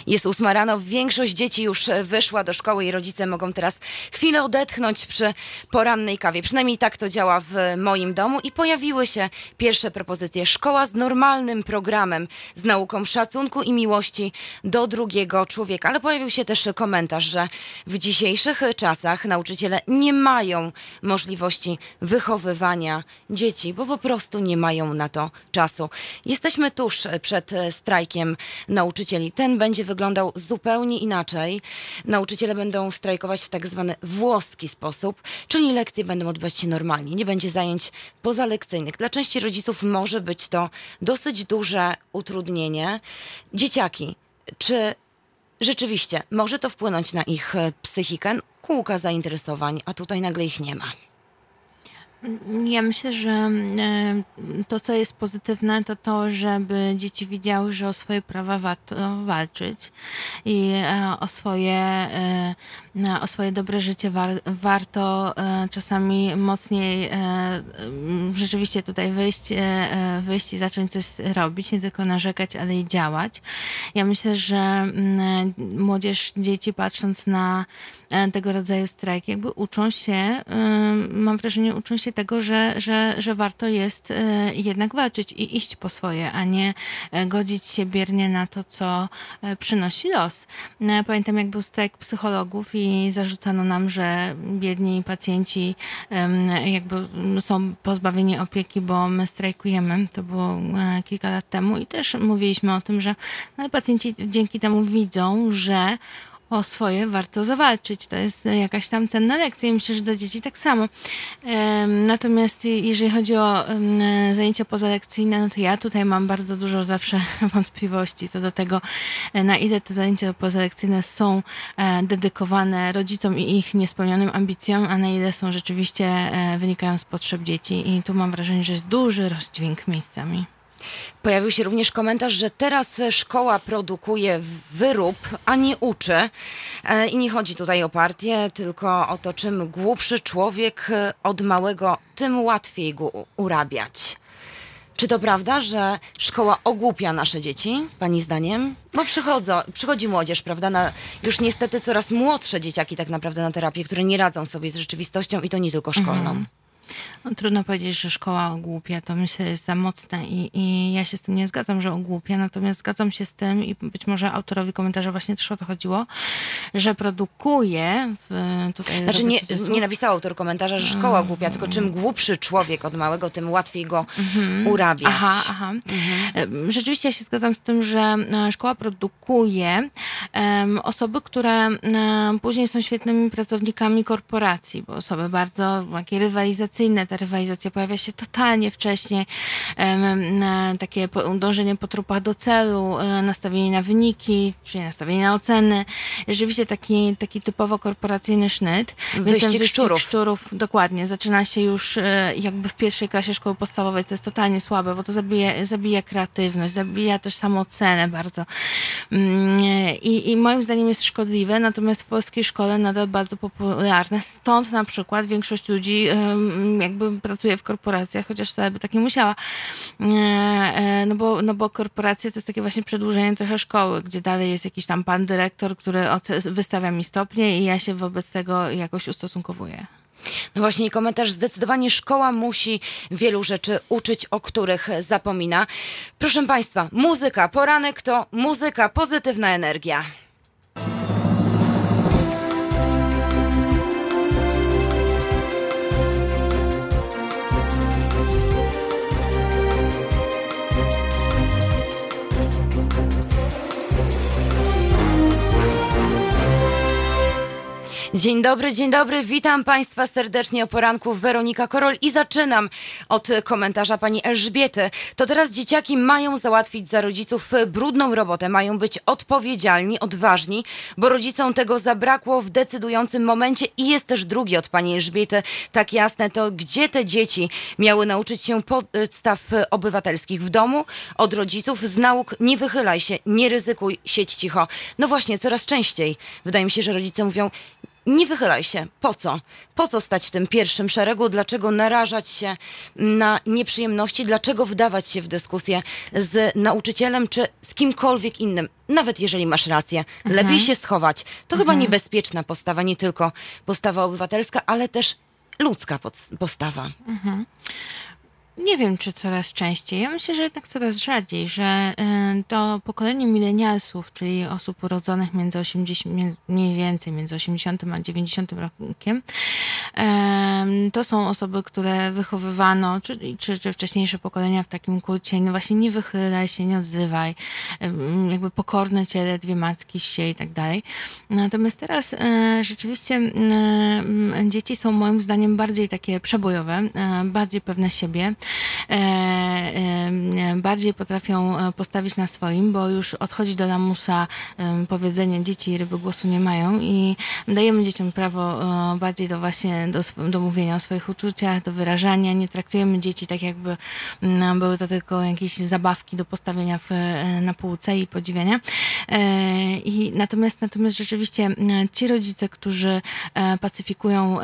Jest ósma rano, większość dzieci już e, wyszła do szkoły i rodzice mogą teraz chwilę odetchnąć przy porannej kawie. Przynajmniej tak to działa w moim domu i pojawiły się pierwsze propozycje. Szkoła z normalnym programem, z nauką szacunku i miłości do drugiego człowieka. Ale pojawił się też komentarz, że w dzisiejszych czasach nauczyciele nie mają możliwości wychowywania dzieci, bo po prostu nie mają na to czasu. Jesteśmy tuż przed strajkiem nauczycieli. Ten będzie wyglądał zupełnie inaczej. Nauczyciele będą strajkować w tak zwany włoski sposób, czyli lekcje będą odbywać się normalnie. Nie będzie zajęć pozalekcyjnych. Dla części rodziców może być to dosyć duże utrudnienie. Dzieciaki, czy rzeczywiście może to wpłynąć na ich psychikę? Kółka zainteresowań, a tutaj nagle ich nie ma. Ja myślę, że e, to, co jest pozytywne, to to, żeby dzieci widziały, że o swoje prawa warto walczyć i e, o swoje, e, o swoje dobre życie war, warto czasami mocniej rzeczywiście tutaj wyjść, wyjść i zacząć coś robić, nie tylko narzekać, ale i działać. Ja myślę, że młodzież, dzieci patrząc na tego rodzaju strajk, jakby uczą się, mam wrażenie, uczą się tego, że, że, że warto jest e, jednak walczyć i iść po swoje, a nie e, godzić się biernie na to, co e, przynosi los. Pamiętam, jak był strajk psychologów i zarzucano nam, że biedni pacjenci jakby są pozbawieni opieki, bo my strajkujemy. To było kilka lat temu i też mówiliśmy o tym, że no, pacjenci dzięki temu widzą, że o swoje warto zawalczyć. To jest jakaś tam cenna lekcja i myślę, że do dzieci tak samo. Natomiast jeżeli chodzi o zajęcia pozalekcyjne, no to ja tutaj mam bardzo dużo zawsze wątpliwości co do tego, e, na ile te zajęcia pozalekcyjne są e, dedykowane rodzicom i ich niespełnionym ambicjom, a na ile są rzeczywiście e, wynikają z potrzeb dzieci. I tu mam wrażenie, że jest duży rozdźwięk miejscami. Pojawił się również komentarz, że teraz szkoła produkuje wyrób, a nie uczy. E, I nie chodzi tutaj o partię, tylko o to, czym głupszy człowiek e, od małego, tym łatwiej go urabiać. Czy to prawda, że szkoła ogłupia nasze dzieci, pani zdaniem? Bo przychodzą, przychodzi młodzież, prawda, na już niestety coraz młodsze dzieciaki tak naprawdę na terapię, które nie radzą sobie z rzeczywistością i to nie tylko szkolną. No, trudno powiedzieć, że szkoła ogłupia, to myślę jest za mocne i, i ja się z tym nie zgadzam, że ogłupia, natomiast zgadzam się z tym i być może autorowi komentarza właśnie też o to chodziło, że produkuje w, tutaj... Znaczy nie, nie napisał autor komentarza, że szkoła głupia, tylko czym głupszy człowiek od małego, tym łatwiej go mhm. urabiać. Aha, aha. Mhm. Rzeczywiście ja się zgadzam z tym, że e, szkoła produkuje um, osoby, które um, później są świetnymi pracownikami korporacji, bo osoby bardzo takie rywalizacyjne, ta rywalizacja pojawia się totalnie wcześniej, takie dążenie po trupach do celu, e, nastawienie na wyniki, czyli nastawienie na oceny. Rzeczywiście taki, taki typowo korporacyjny sznyt. Wyścig, wyścig szczurów. szczurów. Dokładnie. Zaczyna się już e, jakby w pierwszej klasie szkoły podstawowej, co jest totalnie słabe, bo to zabija, zabija kreatywność, zabija też samoocenę bardzo. Mm, I, I moim zdaniem jest szkodliwe, natomiast w polskiej szkole nadal bardzo popularne. Stąd na przykład większość ludzi jakby pracuje w korporacjach, chociaż wcale by tak nie musiała. E, e, no bo, no bo korporacje to jest takie właśnie przedłużenie trochę szkoły, gdzie dalej jest jakiś tam pan dyrektor, który wystawia mi stopnie i ja się wobec tego jakoś ustosunkowuję. No właśnie, komentarz zdecydowanie szkoła musi wielu rzeczy uczyć, o których zapomina. Proszę Państwa, muzyka, poranek to muzyka, pozytywna energia. Dzień dobry, dzień dobry. Witam Państwa serdecznie o poranku. Weronika Korol i zaczynam od komentarza pani Elżbiety. To teraz dzieciaki mają załatwić za rodziców brudną robotę, mają być odpowiedzialni, odważni, bo rodzicom tego zabrakło w decydującym momencie i jest też drugi od pani Elżbiety. Tak jasne, to gdzie te dzieci miały nauczyć się podstaw obywatelskich w domu, od rodziców, z nauk nie wychylaj się, nie ryzykuj, siedź cicho. No właśnie, coraz częściej wydaje mi się, że rodzice mówią nie wychylaj się. Po co? Po co stać w tym pierwszym szeregu? Dlaczego narażać się na nieprzyjemności? Dlaczego wdawać się w dyskusję z nauczycielem czy z kimkolwiek innym? Nawet jeżeli masz rację, mhm. lepiej się schować. To mhm. chyba niebezpieczna postawa, nie tylko postawa obywatelska, ale też ludzka postawa. Mhm. Nie wiem, czy coraz częściej. Ja myślę, że jednak coraz rzadziej, że y, to pokolenie milenialsów, czyli osób urodzonych między 80, mniej więcej między 80 a 90 rokiem, to są osoby, które wychowywano, czy, czy, czy wcześniejsze pokolenia w takim kulcie, no właśnie nie wychylaj się, nie odzywaj, jakby pokorne ciele, dwie matki się i tak dalej. Natomiast teraz e, rzeczywiście dzieci są moim zdaniem bardziej takie przebojowe, bardziej pewne siebie, bardziej potrafią postawić na swoim, bo już odchodzi do lamusa powiedzenie dzieci ryby głosu nie mają i dajemy dzieciom prawo bardziej do właśnie do, do mówienia o swoich uczuciach, do wyrażania. Nie traktujemy dzieci tak jakby były to tylko jakieś zabawki do postawienia w, e, na półce i podziwiania. E, I natomiast, natomiast rzeczywiście ci rodzice, którzy pacyfikują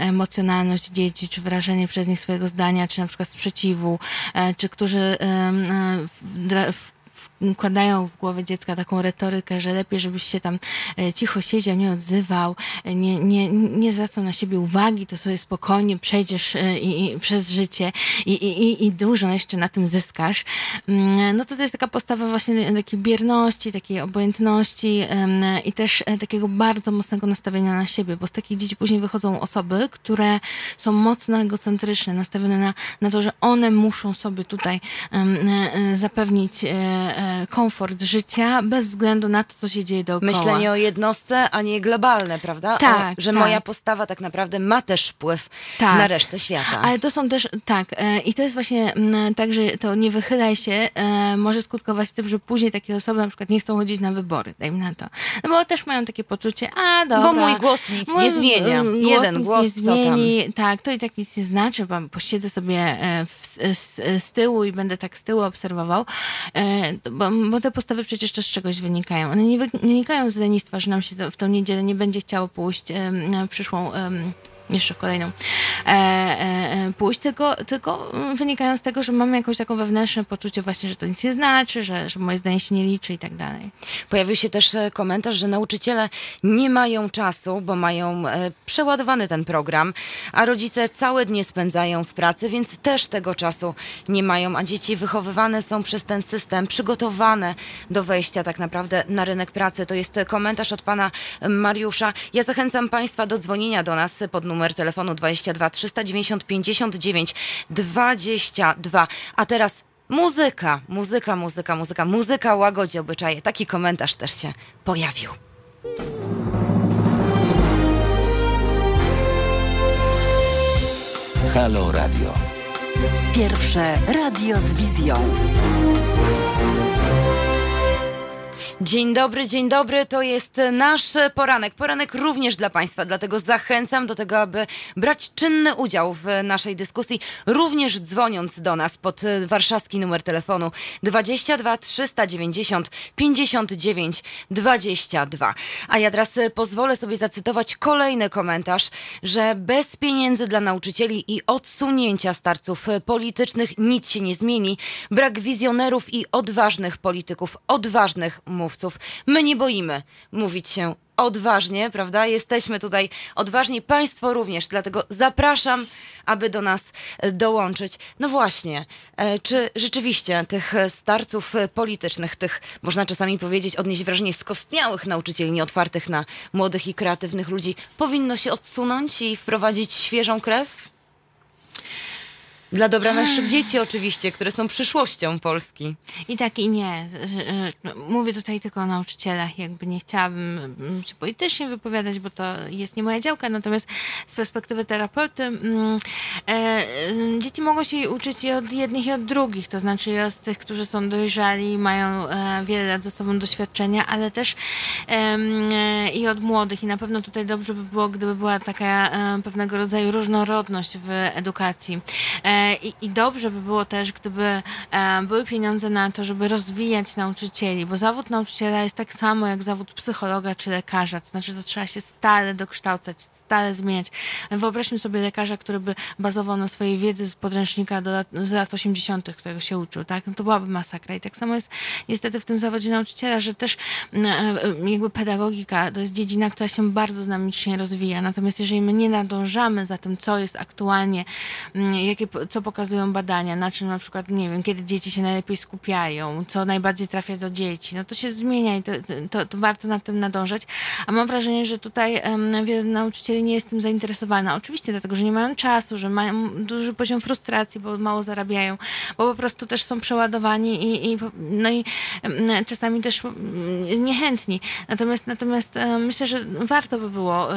emocjonalność dzieci, czy wyrażenie przez nich swojego zdania, czy na przykład sprzeciwu, czy którzy w, w wkładają w głowę dziecka taką retorykę, że lepiej, żebyś się tam e, cicho siedział, nie odzywał, e, nie, nie, nie zwracał na siebie uwagi, to sobie spokojnie przejdziesz e, i, i przez życie i, i, i dużo jeszcze na tym zyskasz. Mm, no to to jest taka postawa właśnie takiej bierności, takiej obojętności i też takiego bardzo mocnego nastawienia na siebie, bo z takich dzieci później wychodzą osoby, które są mocno egocentryczne, nastawione na, na to, że one muszą sobie tutaj zapewnić komfort życia bez względu na to, co się dzieje dookoła. Myślenie o jednostce, a nie globalne, prawda? Tak. O, że tak. moja postawa tak naprawdę ma też wpływ tak. na resztę świata. Ale to są też, tak, e, i to jest właśnie tak, że to nie wychylaj się, e, może skutkować tym, że później takie osoby na przykład nie chcą chodzić na wybory, dajmy na to. No bo też mają takie poczucie, a dobra. Bo mój głos nic mój, nie zmienia. Głos Jeden nic głos, nie zmieni. Tak, to i tak nic nie znaczy, bo posiedzę sobie w, z, z tyłu i będę tak z tyłu obserwował bo, bo te postawy przecież też z czegoś wynikają. One nie, wy, nie wynikają z lenistwa, że nam się w tą niedzielę nie będzie chciało pójść przyszłą jeszcze w kolejną e, e, pójść, tylko, tylko wynikają z tego, że mamy jakąś taką wewnętrzne poczucie właśnie, że to nic nie znaczy, że, że moje zdanie się nie liczy i tak dalej. Pojawił się też e, komentarz, że nauczyciele nie mają czasu, bo mają e, przeładowany ten program, a rodzice całe dnie spędzają w pracy, więc też tego czasu nie mają, a dzieci wychowywane są przez ten system, przygotowane do wejścia tak naprawdę na rynek pracy. To jest komentarz od pana Mariusza. Ja zachęcam państwa do dzwonienia do nas pod numer telefonu 22 390 59 22. A teraz muzyka, muzyka, muzyka, muzyka, muzyka łagodzi obyczaje. Taki komentarz też się pojawił. Halo Radio. Pierwsze radio z wizją. Dzień dobry, dzień dobry. To jest nasz poranek. Poranek również dla Państwa, dlatego zachęcam do tego, aby brać czynny udział w naszej dyskusji, również dzwoniąc do nas pod warszawski numer telefonu 22 390 59 22. A ja teraz pozwolę sobie zacytować kolejny komentarz, że bez pieniędzy dla nauczycieli i odsunięcia starców politycznych nic się nie zmieni. Brak wizjonerów i odważnych polityków, odważnych mówców. My nie boimy mówić się odważnie, prawda? Jesteśmy tutaj odważni, Państwo również, dlatego zapraszam, aby do nas dołączyć. No właśnie, e, czy rzeczywiście tych starców politycznych, tych, można czasami powiedzieć, odnieść wrażenie skostniałych nauczycieli, nieotwartych na młodych i kreatywnych ludzi, powinno się odsunąć i wprowadzić świeżą krew? Dla dobra naszych dzieci oczywiście, które są przyszłością Polski. I tak i nie. No, mówię tutaj tylko o nauczycielach. Jakby nie chciałabym mm, się politycznie wypowiadać, bo to jest nie moja działka. Natomiast z perspektywy terapeuty mm, e, dzieci mogą się uczyć i od jednych i od drugich. To znaczy i od tych, którzy są dojrzali, mają e, wiele lat ze sobą doświadczenia, ale też e, i od młodych. I na pewno tutaj dobrze by było, gdyby była taka pewnego rodzaju różnorodność w edukacji. E, i, I, dobrze by było też, gdyby e, były pieniądze na to, żeby rozwijać nauczycieli, bo zawód nauczyciela jest tak samo jak zawód psychologa czy lekarza, to znaczy to trzeba się stale dokształcać, stale zmieniać. Wyobraźmy sobie lekarza, który by bazował na swojej wiedzy z podręcznika do lat, z lat 80., którego się uczył, tak? No to byłaby masakra. I tak samo jest niestety w tym zawodzie nauczyciela, że też e, jakby pedagogika to jest dziedzina, która się bardzo dynamicznie rozwija. Natomiast jeżeli my nie nadążamy za tym, co jest aktualnie, jakie co pokazują badania, na czym na przykład, nie wiem, kiedy dzieci się najlepiej skupiają, co najbardziej trafia do dzieci, no to się zmienia i to, to, to warto nad tym nadążać. A mam wrażenie, że tutaj um, nauczycieli nie jest tym zainteresowana. Oczywiście dlatego, że nie mają czasu, że mają duży poziom frustracji, bo mało zarabiają, bo po prostu też są przeładowani i, i no i czasami też um, niechętni. Natomiast, natomiast myślę, że warto by było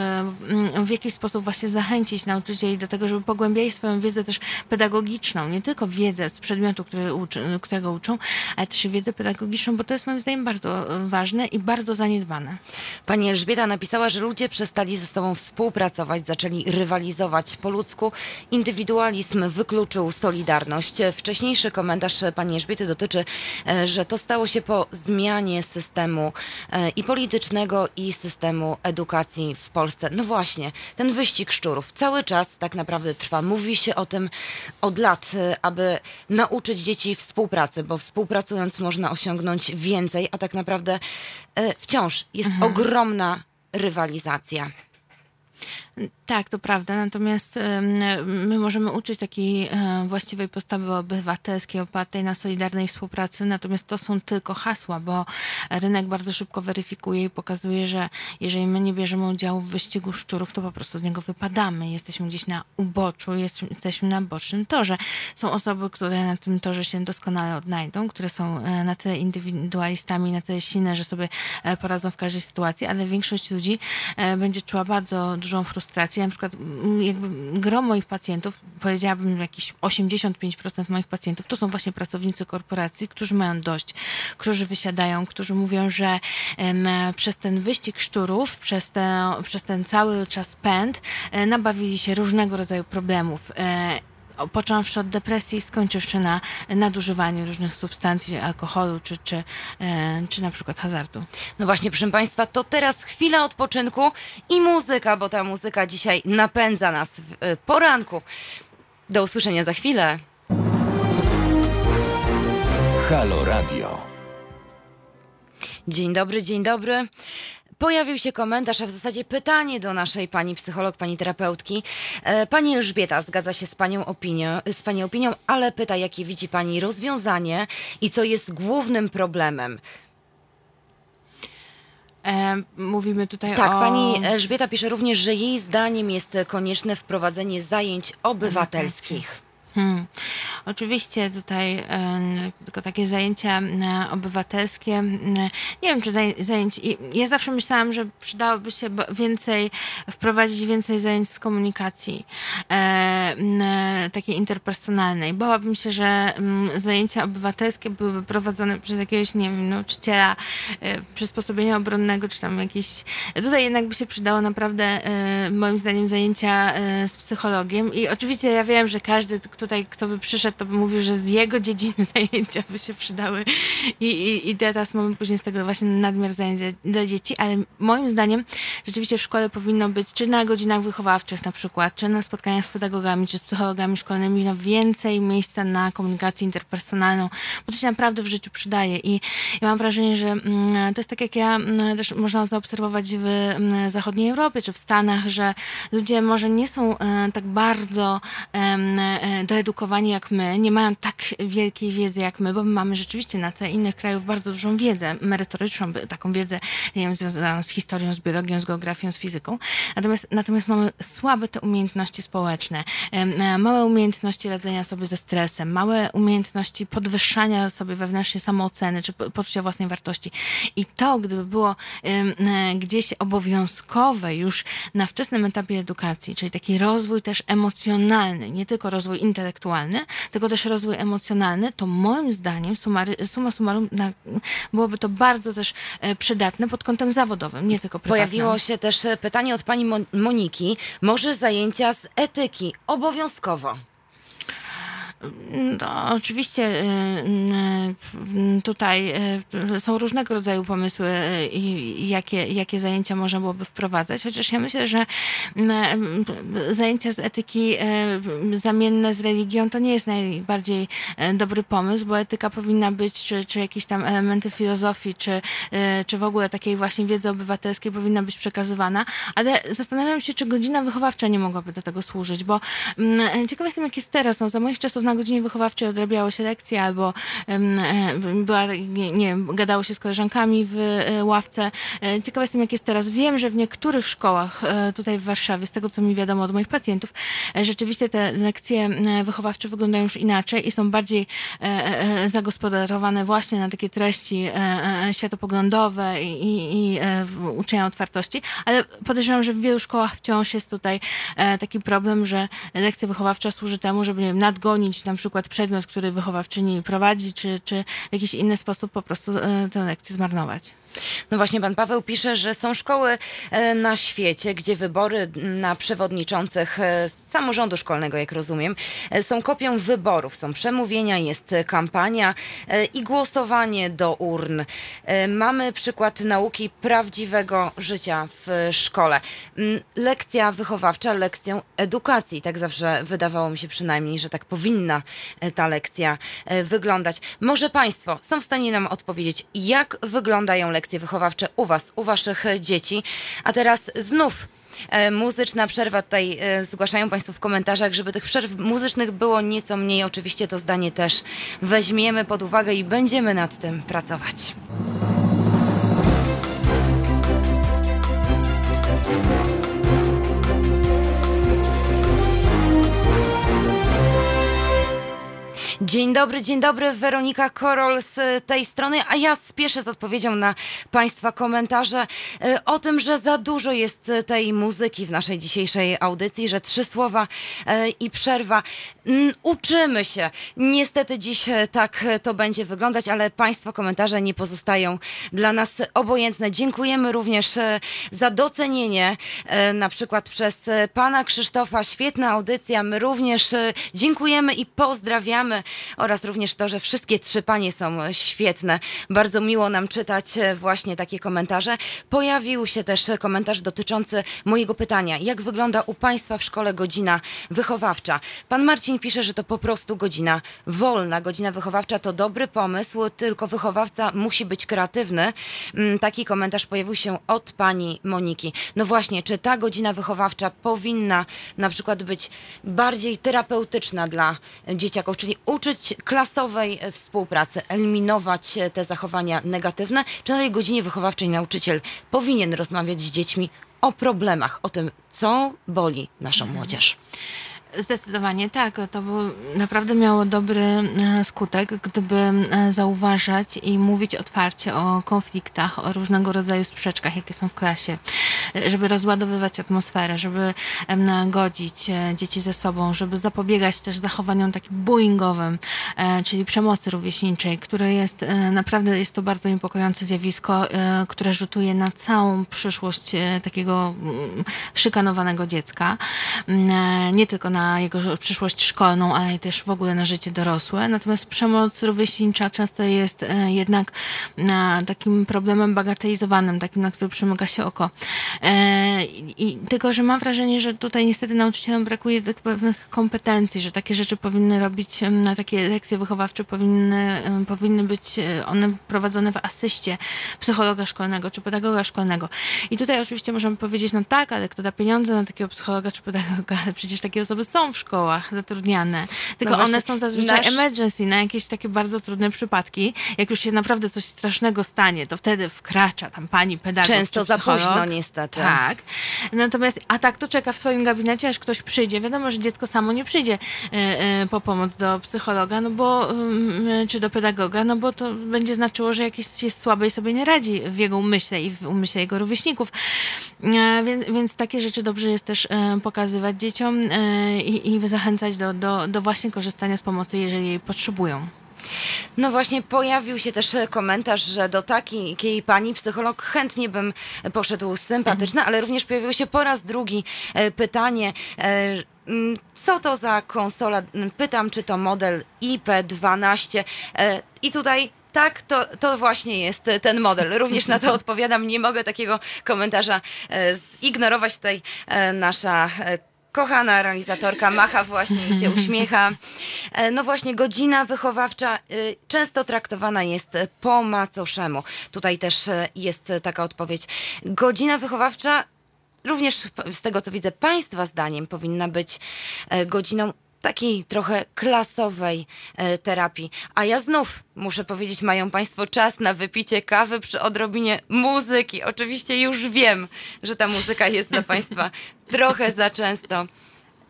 w jakiś sposób właśnie zachęcić nauczycieli do tego, żeby pogłębiali swoją wiedzę też pedagogiczną, pedagogiczną, nie tylko wiedzę z przedmiotu, który uczy, którego uczą, ale też wiedzę pedagogiczną, bo to jest moim zdaniem bardzo e, ważne i bardzo zaniedbane. Pani Elżbieta napisała, że ludzie przestali ze sobą współpracować, zaczęli rywalizować po ludzku. Indywidualizm wykluczył solidarność. Wcześniejszy komentarz pani Elżbiety dotyczy, e, że to stało się po zmianie systemu e, i politycznego, i systemu edukacji w Polsce. No właśnie, ten wyścig szczurów cały czas tak naprawdę trwa. Mówi się o tym od lat, y, aby nauczyć dzieci współpracy, bo współpracując można osiągnąć więcej, a tak naprawdę y, wciąż jest mhm. ogromna rywalizacja. Tak, to prawda. Natomiast my możemy uczyć takiej e, właściwej postawy obywatelskiej opartej na solidarnej współpracy, natomiast to są tylko hasła, bo rynek bardzo szybko weryfikuje i pokazuje, że jeżeli my nie bierzemy udziału w wyścigu szczurów, to po prostu z niego wypadamy. Jesteśmy gdzieś na uboczu, jesteśmy na bocznym torze. Są osoby, które na tym torze się doskonale odnajdą, które są e, na tyle indywidualistami, na tyle silne, że sobie e, poradzą w każdej sytuacji, ale większość ludzi będzie czuła bardzo dużą frustrację na przykład jakby gro moich pacjentów, powiedziałabym jakieś 85% moich pacjentów, to są właśnie pracownicy korporacji, którzy mają dość, którzy wysiadają, którzy mówią, że przez ten wyścig szczurów, przez, te, przez ten cały czas pęd, e, nabawili się różnego rodzaju problemów. E, począwszy od depresji, skończywszy na nadużywaniu różnych substancji, alkoholu czy, czy, czy na przykład hazardu. No właśnie, proszę Państwa, to teraz chwila odpoczynku i muzyka, bo ta muzyka dzisiaj napędza nas w poranku. Do usłyszenia za chwilę. Halo Radio. Dzień dobry, dzień dobry. Pojawił się komentarz, a w zasadzie pytanie do naszej pani psycholog, pani terapeutki. E, pani Elżbieta zgadza się z panią, opinią, z pani opinią, ale pyta, jakie widzi pani rozwiązanie i co jest głównym problemem. E, mówimy tutaj tak, o... pani Elżbieta pisze również, że jej zdaniem jest konieczne wprowadzenie zajęć obywatelskich. Hmm. Oczywiście tutaj e, tylko takie zajęcia e, obywatelskie. E, nie wiem, czy zajęć. Ja zawsze myślałam, że przydałoby się więcej, wprowadzić więcej zajęć z komunikacji takiej interpersonalnej. Bałabym się, że zajęcia obywatelskie byłyby prowadzone przez jakiegoś, nie wiem, nauczyciela przysposobienia obronnego, czy tam jakieś. Tutaj jednak by się przydało naprawdę, moim zdaniem, zajęcia z psychologiem. I oczywiście ja wiem, że każdy, kto tutaj kto by przyszedł, to by mówił, że z jego dziedziny zajęcia by się przydały. I, i, i teraz mamy później z tego właśnie nadmiar zajęć dla dzieci, ale moim zdaniem rzeczywiście w szkole powinno być, czy na godzinach wychowawczych na przykład, czy na spotkaniach z pedagogami, czy z psychologami szkolnymi, no więcej miejsca na komunikację interpersonalną, bo to się naprawdę w życiu przydaje. I mam wrażenie, że mm, to jest tak jak ja mm, też można zaobserwować w mm, zachodniej Europie, czy w Stanach, że ludzie może nie są e, tak bardzo e, doedukowani jak my, nie mają tak wielkiej wiedzy jak my, bo my mamy rzeczywiście na tle innych krajów bardzo dużą wiedzę merytoryczną, taką wiedzę nie wiem, związaną z historią, z biologią, z geografią, z fizyką. Natomiast, natomiast mamy słabe te umiejętności społeczne, e, małe umiejętności radzenia sobie ze stresem, małe umiejętności podwyższania sobie wewnętrznie samooceny, czy poczucia własnej wartości. I to, gdyby było e, gdzieś obowiązkowe już na wczesnym etapie edukacji, czyli taki rozwój też emocjonalny, nie tylko rozwój intelektualny, tylko też rozwój emocjonalny, to moim zdaniem sumary, summa summarum na, byłoby to bardzo też e, przydatne pod kątem zawodowym, nie tylko prywatnym. Pojawiło się też e, pytanie od pani Moniki. Może zajęcia z etyki obowiązkowo? No, oczywiście y, y, tutaj y, są różnego rodzaju pomysły jakie, jakie zajęcia można byłoby wprowadzać, chociaż ja myślę, że zajęcia z etyki zamienne z religią to nie jest najbardziej dobry pomysł, bo etyka powinna być, czy, czy jakieś tam elementy filozofii, czy, czy w ogóle takiej właśnie wiedzy obywatelskiej powinna być przekazywana, ale zastanawiam się, czy godzina wychowawcza nie mogłaby do tego służyć, bo ciekawe jestem, jak jest teraz. No, za moich czasów na na godzinie wychowawczej odrabiało się lekcje albo była, nie, gadało się z koleżankami w e, ławce. E, ciekawa jestem, jak jest teraz. Wiem, że w niektórych szkołach e, tutaj w Warszawie, z tego co mi wiadomo od moich pacjentów, rzeczywiście te lekcje wychowawcze wyglądają już inaczej i są bardziej zagospodarowane właśnie na takie treści światopoglądowe i, i, i uczenia otwartości, ale podejrzewam, że w wielu szkołach wciąż jest tutaj taki problem, że lekcja wychowawcza służy temu, żeby nie wiem, nadgonić na przykład przedmiot, który wychowawczyni prowadzi, czy, czy w jakiś inny sposób po prostu e, tę lekcję zmarnować. No właśnie, pan Paweł pisze, że są szkoły e, na świecie, gdzie wybory na przewodniczących e, samorządu szkolnego, jak rozumiem, e, są kopią wyborów. Są przemówienia, jest kampania i głosowanie do urn. Mamy przykład nauki prawdziwego życia w szkole. Mm, lekcja wychowawcza, lekcją edukacji. Tak zawsze wydawało mi się przynajmniej, że tak powinna ta lekcja wyglądać. Może państwo są w stanie nam odpowiedzieć, jak wyglądają lekcje lekcje wychowawcze u Was, u Waszych dzieci. A teraz znów e, muzyczna przerwa. Tutaj e, zgłaszają Państwo w komentarzach, żeby tych przerw muzycznych było nieco mniej. Oczywiście to zdanie też weźmiemy pod uwagę i będziemy nad tym pracować. Dzień dobry, dzień dobry. Weronika Korol z tej strony, a ja spieszę z odpowiedzią na Państwa komentarze e, o tym, że za dużo jest tej muzyki w naszej dzisiejszej audycji, że trzy słowa e, i przerwa. Mm, uczymy się. Niestety dziś e, tak e, to będzie wyglądać, ale Państwa komentarze nie pozostają dla nas obojętne. Dziękujemy również e, za docenienie, na przykład przez Pana Krzysztofa. Świetna audycja. My również dziękujemy i pozdrawiamy oraz również to, że wszystkie trzy Panie są świetne. Bardzo miło nam czytać właśnie takie komentarze. Pojawił się też komentarz dotyczący mojego pytania. Jak wygląda u Państwa w szkole godzina wychowawcza? Pan Marcin Marcin pisze, że to po prostu godzina wolna. Godzina wychowawcza to dobry pomysł, tylko wychowawca musi być kreatywny. Mm, taki komentarz pojawił się od pani Moniki. No właśnie, czy ta godzina wychowawcza powinna na przykład być bardziej terapeutyczna dla dzieciaków, czyli uczyć klasowej współpracy, eliminować te zachowania negatywne, czy na tej godzinie wychowawczej nauczyciel powinien rozmawiać z dziećmi o problemach, o tym, co boli naszą młodzież. Zdecydowanie tak. To naprawdę miało dobry e, skutek, gdyby e, zauważać i mówić otwarcie o konfliktach, o różnego rodzaju sprzeczkach, jakie są w klasie, e, żeby rozładowywać atmosferę, żeby godzić dzieci ze sobą, żeby zapobiegać też zachowaniom takim bullyingowym, czyli przemocy rówieśniczej, które jest naprawdę jest to bardzo niepokojące zjawisko, które rzutuje na całą przyszłość takiego mm, szykanowanego dziecka. Mm, nie tylko na na jego przyszłość szkolną, ale też w ogóle na życie dorosłe. Natomiast przemoc rówieśnicza często jest e, jednak takim problemem bagatelizowanym, takim, na który przymyka się oko. E, I, tylko, że mam wrażenie, że tutaj niestety nauczycielom brakuje tych pewnych kompetencji, że takie rzeczy powinny robić, na takie lekcje wychowawcze powinny, powinny być e, one prowadzone w asyście psychologa szkolnego czy pedagoga szkolnego. I tutaj oczywiście możemy powiedzieć, no tak, ale kto da pieniądze na takiego psychologa czy pedagoga, ale przecież takie osoby są w szkołach zatrudniane, tylko no one są zazwyczaj nasz... emergency, na jakieś takie bardzo trudne przypadki. Jak już się naprawdę coś strasznego stanie, to wtedy wkracza tam pani pedagog Często za późno niestety. Tak. Natomiast, a tak to czeka w swoim gabinecie, aż ktoś przyjdzie. Wiadomo, że dziecko samo nie przyjdzie y, y, po pomoc do psychologa, no bo, y, czy do pedagoga, no bo to będzie znaczyło, że jakieś jest słabe i sobie nie radzi w jego umyśle i w umyśle jego rówieśników. Więc, więc takie rzeczy dobrze jest też pokazywać dzieciom i, i zachęcać do, do, do właśnie korzystania z pomocy, jeżeli jej potrzebują. No właśnie pojawił się też komentarz, że do takiej pani psycholog chętnie bym poszedł sympatyczna, mhm. ale również pojawiło się po raz drugi e, pytanie, e, co to za konsola? Pytam, czy to model IP12. E, I tutaj tak, to, to właśnie jest ten model. Również na to odpowiadam. Nie mogę takiego komentarza zignorować. Tutaj nasza kochana realizatorka macha właśnie i się uśmiecha. E, no właśnie, godzina wychowawcza y, często traktowana jest po macoszemu. Tutaj też e, jest taka odpowiedź. Godzina wychowawcza również z tego co widzę Państwa zdaniem powinna być e, godziną takiej trochę klasowej e, terapii. A ja znów muszę powiedzieć, mają Państwo czas na wypicie kawy przy odrobinie muzyki. Oczywiście już wiem, że ta muzyka jest dla Państwa trochę za często.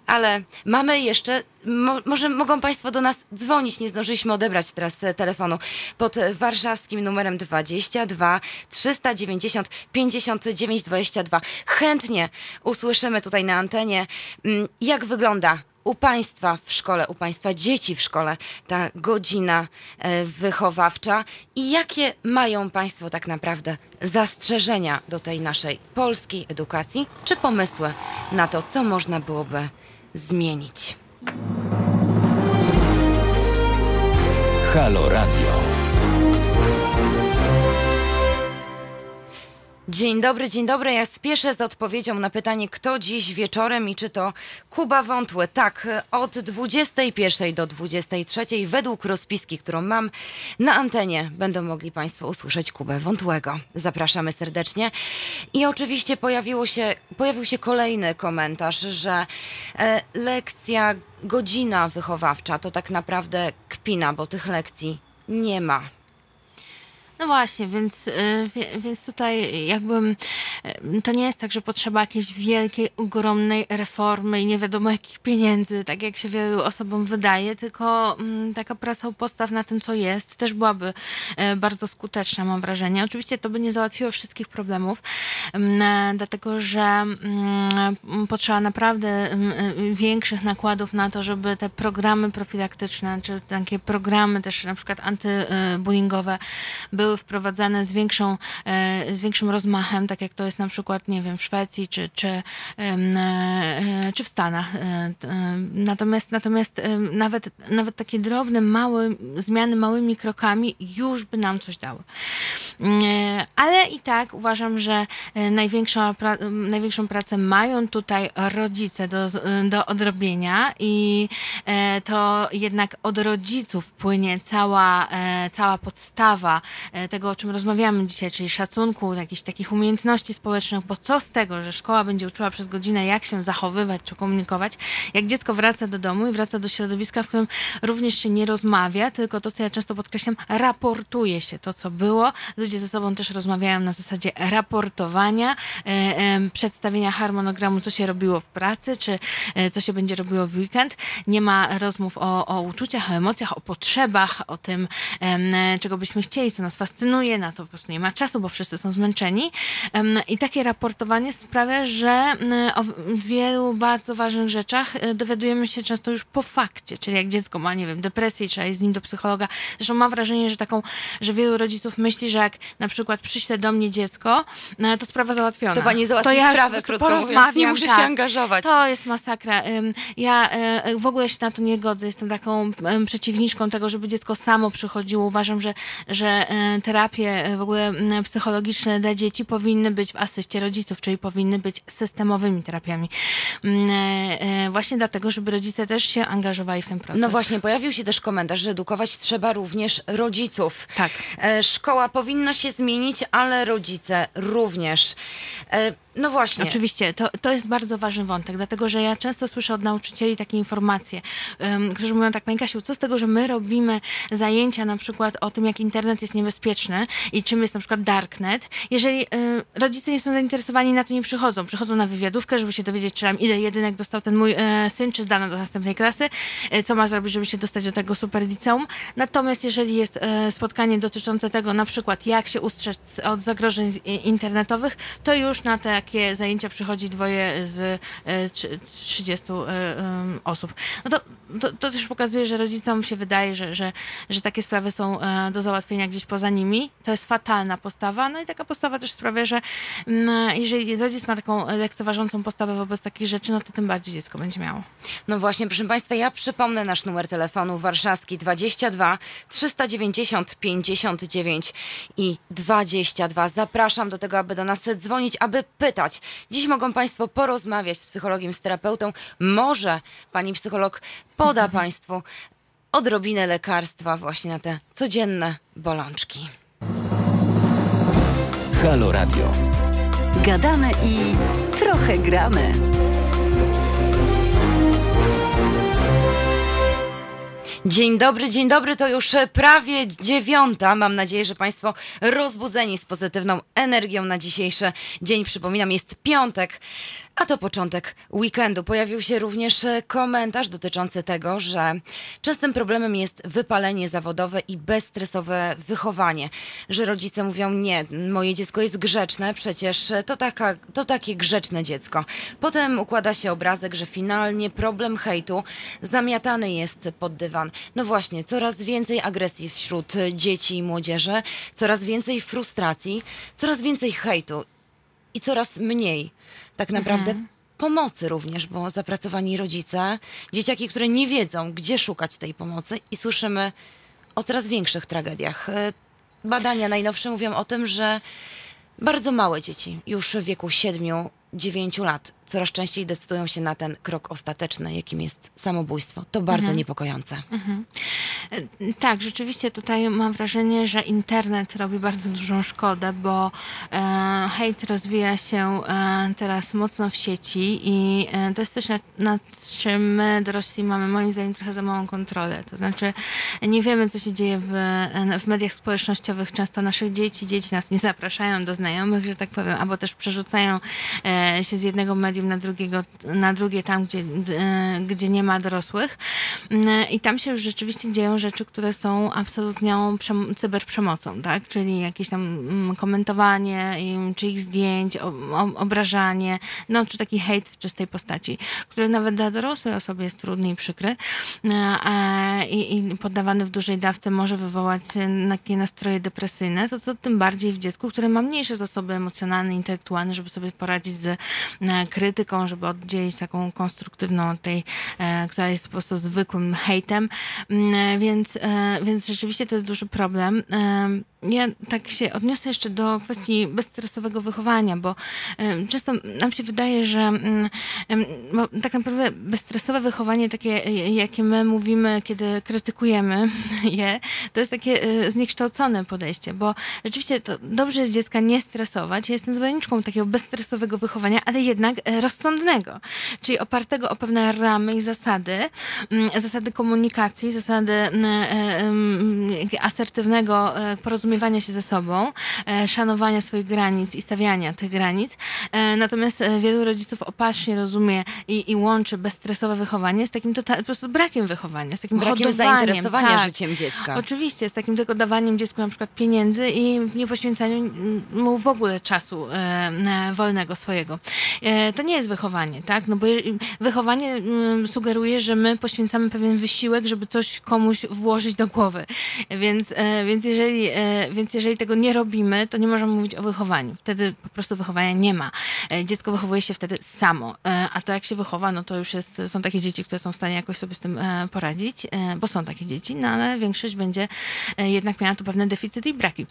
Ale mamy jeszcze, mo, może mogą Państwo do nas dzwonić, nie zdążyliśmy odebrać teraz e, telefonu pod warszawskim numerem 22 390 59 22. Chętnie usłyszymy tutaj na antenie, mm, jak wygląda u Państwa w szkole, u Państwa dzieci w szkole ta godzina e, wychowawcza i jakie mają Państwo tak naprawdę zastrzeżenia do tej naszej polskiej edukacji, czy pomysły na to, co można byłoby zmienić? Halo Radio. Dzień dobry, dzień dobry. Ja spieszę z odpowiedzią na pytanie, kto dziś wieczorem i czy to Kuba Wątły. Tak, od 21 do 23 według rozpiski, którą mam na antenie, będą mogli Państwo usłyszeć Kubę Wątłego. Zapraszamy serdecznie. I oczywiście pojawiło się, pojawił się kolejny komentarz, że e, lekcja, godzina wychowawcza to tak naprawdę kpina, bo tych lekcji nie ma. No właśnie, więc, więc tutaj jakby to nie jest tak, że potrzeba jakiejś wielkiej, ogromnej reformy i nie wiadomo jakich pieniędzy, tak jak się wielu osobom wydaje, tylko mm, taka praca u postaw na tym, co jest, też byłaby bardzo skuteczna, mam wrażenie. Oczywiście to by nie załatwiło wszystkich problemów, mm, dlatego że mm, potrzeba naprawdę większych nakładów na to, żeby te programy profilaktyczne, czy takie programy też na przykład antybullyingowe były wprowadzane z, większą, e, z większym rozmachem, tak jak to jest na przykład, nie wiem, w Szwecji czy, czy, e, czy w Stanach. E, natomiast, natomiast nawet, nawet takie drobne, małe zmiany małymi krokami już by nam coś dały. Ale i tak uważam, że największą, największą pracę mają tutaj rodzice do, do odrobienia i to jednak od rodziców płynie cała, cała podstawa tego, o czym rozmawiamy dzisiaj, czyli szacunku, jakichś takich umiejętności społecznych, bo co z tego, że szkoła będzie uczyła przez godzinę, jak się zachowywać czy komunikować, jak dziecko wraca do domu i wraca do środowiska, w którym również się nie rozmawia, tylko to, co ja często podkreślam, raportuje się to, co było. Ludzie ze sobą też rozmawiają na zasadzie raportowania, e, e, przedstawienia harmonogramu, co się robiło w pracy, czy e, co się będzie robiło w weekend. Nie ma rozmów o, o uczuciach, o emocjach, o potrzebach, o tym, e, czego byśmy chcieli, co nas fascynuje, na to po prostu nie ma czasu, bo wszyscy są zmęczeni. I takie raportowanie sprawia, że o wielu bardzo ważnych rzeczach e, dowiadujemy się często już po fakcie, czyli jak dziecko ma, nie wiem, depresję, trzeba iść z nim do psychologa. Zresztą mam wrażenie, że taką, że wielu rodziców myśli, że jak na przykład przyśle do mnie dziecko, no, to sprawa załatwiona. To pani załatwi to ja sprawę, krótko mówiąc, nie muszę tak. się angażować. To jest masakra. Ja e, w ogóle się na to nie godzę. Jestem taką przeciwniczką tego, żeby dziecko samo przychodziło. Uważam, że, że E, terapie e, w ogóle psychologiczne dla dzieci powinny być w asyście rodziców, czyli powinny być systemowymi terapiami. E, właśnie dlatego, żeby rodzice też się angażowali w ten proces. No właśnie, pojawił się też komentarz, że edukować trzeba również rodziców. Tak. Szkoła powinna się zmienić, ale rodzice również. No właśnie. Oczywiście, to, to jest bardzo ważny wątek, dlatego że ja często słyszę od nauczycieli takie informacje, um, którzy mówią tak, Pani Kasiu, co z tego, że my robimy zajęcia na przykład o tym, jak internet jest niebezpieczny i czym jest na przykład darknet, jeżeli y, rodzice nie są zainteresowani, na to nie przychodzą. Przychodzą na wywiadówkę, żeby się dowiedzieć, czy tam ile jedynek dostał ten mój y, syn, czy zdano do następnej klasy, y, co ma zrobić, żeby się dostać do tego super liceum. Natomiast jeżeli jest spotkanie dotyczące tego, na przykład jak się ustrzec od zagrożeń internetowych, to już na te takie zajęcia przychodzi dwoje z 30 e, e, osób. No to, to, to, też pokazuje, że rodzicom się wydaje, że, że, że takie sprawy są e, do załatwienia gdzieś poza nimi. To jest fatalna postawa. No i taka postawa też sprawia, że mm, jeżeli rodzic ma taką lekceważącą postawę wobec takich rzeczy, no to tym bardziej dziecko będzie miało. No właśnie, proszę Państwa, ja przypomnę nasz numer telefonu warszawski 22 390 59 i 22. Zapraszam do tego, aby do nas dzwonić, aby pytać Dziś mogą Państwo porozmawiać z psychologiem, z terapeutą. Może pani psycholog poda Państwu odrobinę lekarstwa właśnie na te codzienne bolączki. Halo Radio. Gadamy i trochę gramy. Dzień dobry, dzień dobry, to już prawie dziewiąta. Mam nadzieję, że Państwo rozbudzeni z pozytywną energią na dzisiejszy dzień. Przypominam, jest piątek, a to początek weekendu. Pojawił się również komentarz dotyczący tego, że częstym problemem jest wypalenie zawodowe i bezstresowe wychowanie. Że rodzice mówią, nie, moje dziecko jest grzeczne, przecież to, taka, to takie grzeczne dziecko. Potem układa się obrazek, że finalnie problem hejtu zamiatany jest pod dywan. No właśnie, coraz więcej agresji wśród dzieci i młodzieży, coraz więcej frustracji, coraz więcej hejtu i coraz mniej tak naprawdę mhm. pomocy również, bo zapracowani rodzice, dzieciaki, które nie wiedzą, gdzie szukać tej pomocy i słyszymy o coraz większych tragediach. E, badania najnowsze mówią o tym, że bardzo małe dzieci, już w wieku 7-9 lat, coraz częściej decydują się na ten krok ostateczny, jakim jest samobójstwo. To bardzo mhm. niepokojące. Mhm. Tak, rzeczywiście tutaj mam wrażenie, że internet robi bardzo dużą szkodę, bo e, hejt rozwija się e, teraz mocno w sieci i e, to jest coś, nad, nad czym my dorośli mamy moim zdaniem trochę za małą kontrolę. To znaczy nie wiemy, co się dzieje w, e, w mediach społecznościowych. Często naszych dzieci, dzieci nas nie zapraszają do znajomych, że tak powiem, albo też przerzucają e, się z jednego medium na drugiego, na drugie tam, gdzie, e, gdzie nie ma dorosłych. Mm, I tam się już rzeczywiście dzieją rzeczy, które są absolutną cyberprzemocą, tak? Czyli jakieś tam mm, komentowanie, czy ich zdjęć, obrażanie, no czy taki hejt w czystej postaci, który nawet dla dorosłej osoby jest trudny i przykry e, i, i poddawany w dużej dawce może wywołać takie nastroje depresyjne, to co tym bardziej w dziecku, które ma mniejsze zasoby emocjonalne, intelektualne, żeby sobie poradzić z e, krytyką, żeby oddzielić taką konstruktywną od tej, e, która jest po prostu zwykłym hejtem, mm, więc, więc rzeczywiście to jest duży problem ja tak się odniosę jeszcze do kwestii bezstresowego wychowania, bo często nam się wydaje, że tak naprawdę bezstresowe wychowanie, takie jakie my mówimy, kiedy krytykujemy je, to jest takie e, zniekształcone podejście, bo rzeczywiście to dobrze jest dziecka nie stresować. Ja jestem zwolenniczką takiego bezstresowego wychowania, ale jednak e, rozsądnego, czyli opartego o pewne ramy i zasady, zasady komunikacji, zasady e, asertywnego porozumienia porozumiewania się ze sobą, e, szanowania swoich granic i stawiania tych granic. E, natomiast e, wielu rodziców opacznie rozumie i, i łączy bezstresowe wychowanie z takim total, po prostu brakiem wychowania, z takim brakiem zainteresowania tak, życiem dziecka. Oczywiście, z takim tylko dawaniem dziecku na przykład pieniędzy i nie poświęcaniu mu w ogóle czasu wolnego swojego. To nie jest wychowanie, tak? No bo wychowanie sugeruje, że my poświęcamy pewien wysiłek, żeby coś komuś włożyć do głowy. Więc, więc jeżeli więc jeżeli tego nie robimy, to nie możemy mówić o wychowaniu. Wtedy po prostu wychowania nie ma. E, dziecko wychowuje się wtedy samo, e, a to jak się wychowa, no to już jest, są takie dzieci, które są w stanie jakoś sobie z tym e, poradzić, bo są takie dzieci, no ale większość będzie jednak miała tu pewne deficyty i braki.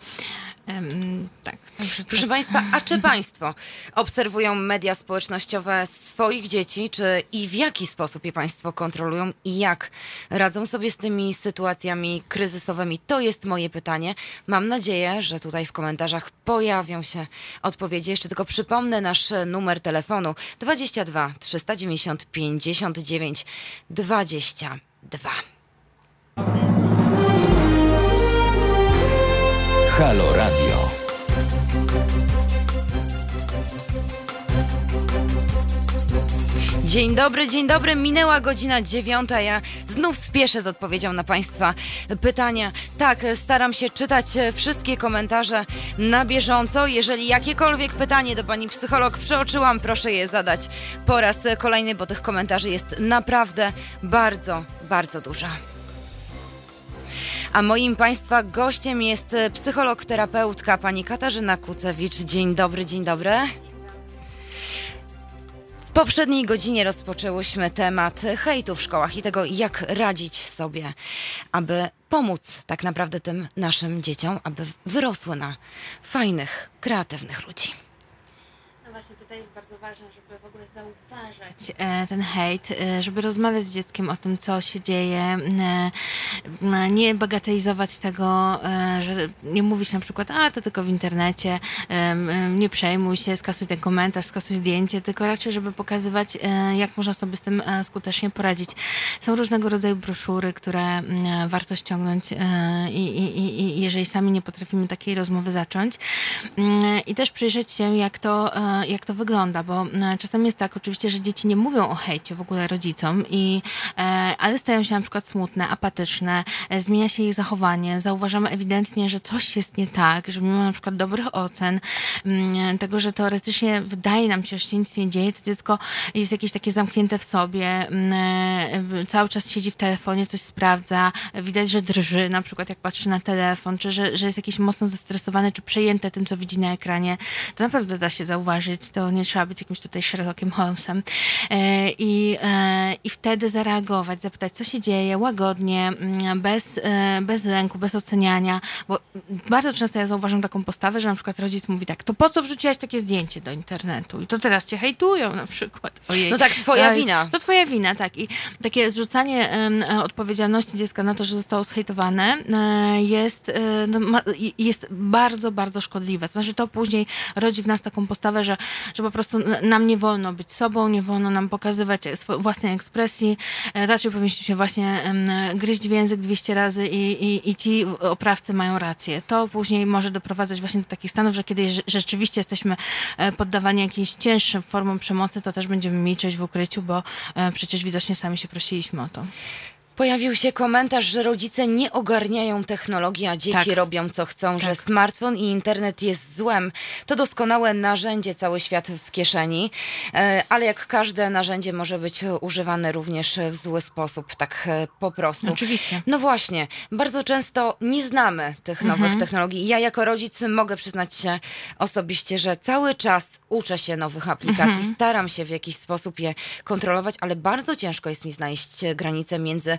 Tak, Proszę tak. Państwa, a czy Państwo obserwują media społecznościowe swoich dzieci, czy i w jaki sposób je Państwo kontrolują i jak radzą sobie z tymi sytuacjami kryzysowymi? To jest moje pytanie. Mam nadzieję, że tutaj w komentarzach pojawią się odpowiedzi. Jeszcze tylko przypomnę nasz numer telefonu 22 390 59 22. Halo Radio. Dzień dobry, dzień dobry. Minęła godzina dziewiąta. Ja znów spieszę z odpowiedzią na Państwa pytania. Tak, staram się czytać wszystkie komentarze na bieżąco. Jeżeli jakiekolwiek pytanie do Pani psycholog przeoczyłam, proszę je zadać po raz kolejny, bo tych komentarzy jest naprawdę bardzo, bardzo dużo. A moim Państwa gościem jest psycholog, terapeutka pani Katarzyna Kucewicz. Dzień dobry, dzień dobry. W poprzedniej godzinie rozpoczęłyśmy temat hejtu w szkołach i tego, jak radzić sobie, aby pomóc tak naprawdę tym naszym dzieciom, aby wyrosły na fajnych, kreatywnych ludzi właśnie tutaj jest bardzo ważne, żeby w ogóle zauważać e, ten hejt, e, żeby rozmawiać z dzieckiem o tym, co się dzieje, e, nie bagatelizować tego, że nie mówić na przykład, a to tylko w internecie, nie przejmuj się, skasuj ten komentarz, skasuj zdjęcie, tylko raczej, żeby pokazywać, jak można sobie z tym skutecznie poradzić. Są różnego rodzaju broszury, które warto ściągnąć i, i, i jeżeli sami nie potrafimy takiej rozmowy zacząć. I też przyjrzeć się, jak to jak to wygląda, bo e, czasami jest tak oczywiście, że dzieci nie mówią o hejcie w ogóle rodzicom, i, e, ale stają się na przykład smutne, apatyczne, e, zmienia się ich zachowanie, zauważamy ewidentnie, że coś jest nie tak, że mimo na przykład dobrych ocen, mm, tego, że teoretycznie wydaje nam się, że się nic nie dzieje, to dziecko jest jakieś takie zamknięte w sobie, mm, cały czas siedzi w telefonie, coś sprawdza, widać, że drży na przykład jak patrzy na telefon, czy że, że jest jakieś mocno zestresowane, czy przejęte tym, co widzi na ekranie, to naprawdę da się zauważyć to nie trzeba być jakimś tutaj Sherlockiem Holmesem. E, I, e, I wtedy zareagować, zapytać, co się dzieje, łagodnie, mm, bez, e, bez lęku, bez oceniania, bo bardzo często ja zauważam taką postawę, że na przykład rodzic mówi tak, to po co wrzuciłaś takie zdjęcie do internetu? I to teraz cię hejtują na przykład. Ojej, no tak, twoja to wina. Jest, to twoja wina, tak. I takie zrzucanie um, odpowiedzialności dziecka na to, że zostało zhejtowane jest, no, ma, jest bardzo, bardzo szkodliwe. To znaczy to później rodzi w nas taką postawę, że, że po prostu nam nie wolno być sobą, nie wolno nam pokazywać własnej ekspresji. E, raczej powinniśmy właśnie gryźć w język 200 razy i, i, i ci oprawcy mają rację. To później może doprowadzać właśnie do takich stanów, że kiedy rzeczywiście jesteśmy e, poddawani jakimś cięższym formom przemocy, to też będziemy milczeć w ukryciu, bo e, przecież widocznie sami się prosiliśmy o to. Pojawił się komentarz, że rodzice nie ogarniają technologii, a dzieci tak. robią co chcą, tak. że smartfon i internet jest złem. To doskonałe narzędzie, cały świat w kieszeni, e, ale jak każde narzędzie może być używane również w zły sposób, tak e, po prostu. Oczywiście. No właśnie, bardzo często nie znamy tych nowych mhm. technologii. Ja jako rodzic mogę przyznać się osobiście, że cały czas uczę się nowych aplikacji, mhm. staram się w jakiś sposób je kontrolować, ale bardzo ciężko jest mi znaleźć granice między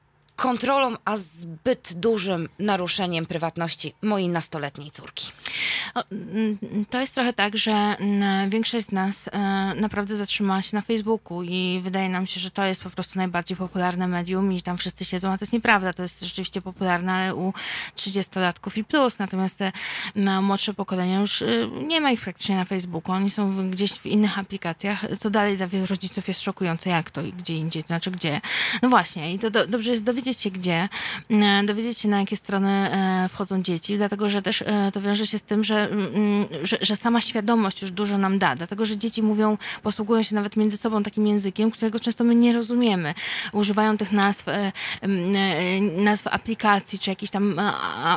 kontrolą, a zbyt dużym naruszeniem prywatności mojej nastoletniej córki. To jest trochę tak, że większość z nas e, naprawdę zatrzymała się na Facebooku i wydaje nam się, że to jest po prostu najbardziej popularne medium i tam wszyscy siedzą, a to jest nieprawda. To jest rzeczywiście popularne, ale u 30-latków i plus. Natomiast te młodsze pokolenia już y, nie ma ich praktycznie na Facebooku. Oni są gdzieś w innych aplikacjach, co dalej dla wielu rodziców jest szokujące, jak to i gdzie indziej, to znaczy gdzie. No właśnie i to do, dobrze jest dowiedzieć się gdzie, mm, dowiedzieć się na jakie strony e, wchodzą dzieci, dlatego że też e, to wiąże się z tym, że Mm, mm, że, że, sama świadomość już dużo nam da, dlatego że dzieci mówią, posługują się nawet między sobą takim językiem, którego często my nie rozumiemy. Używają tych nazw, e, e, nazw aplikacji, czy jakichś tam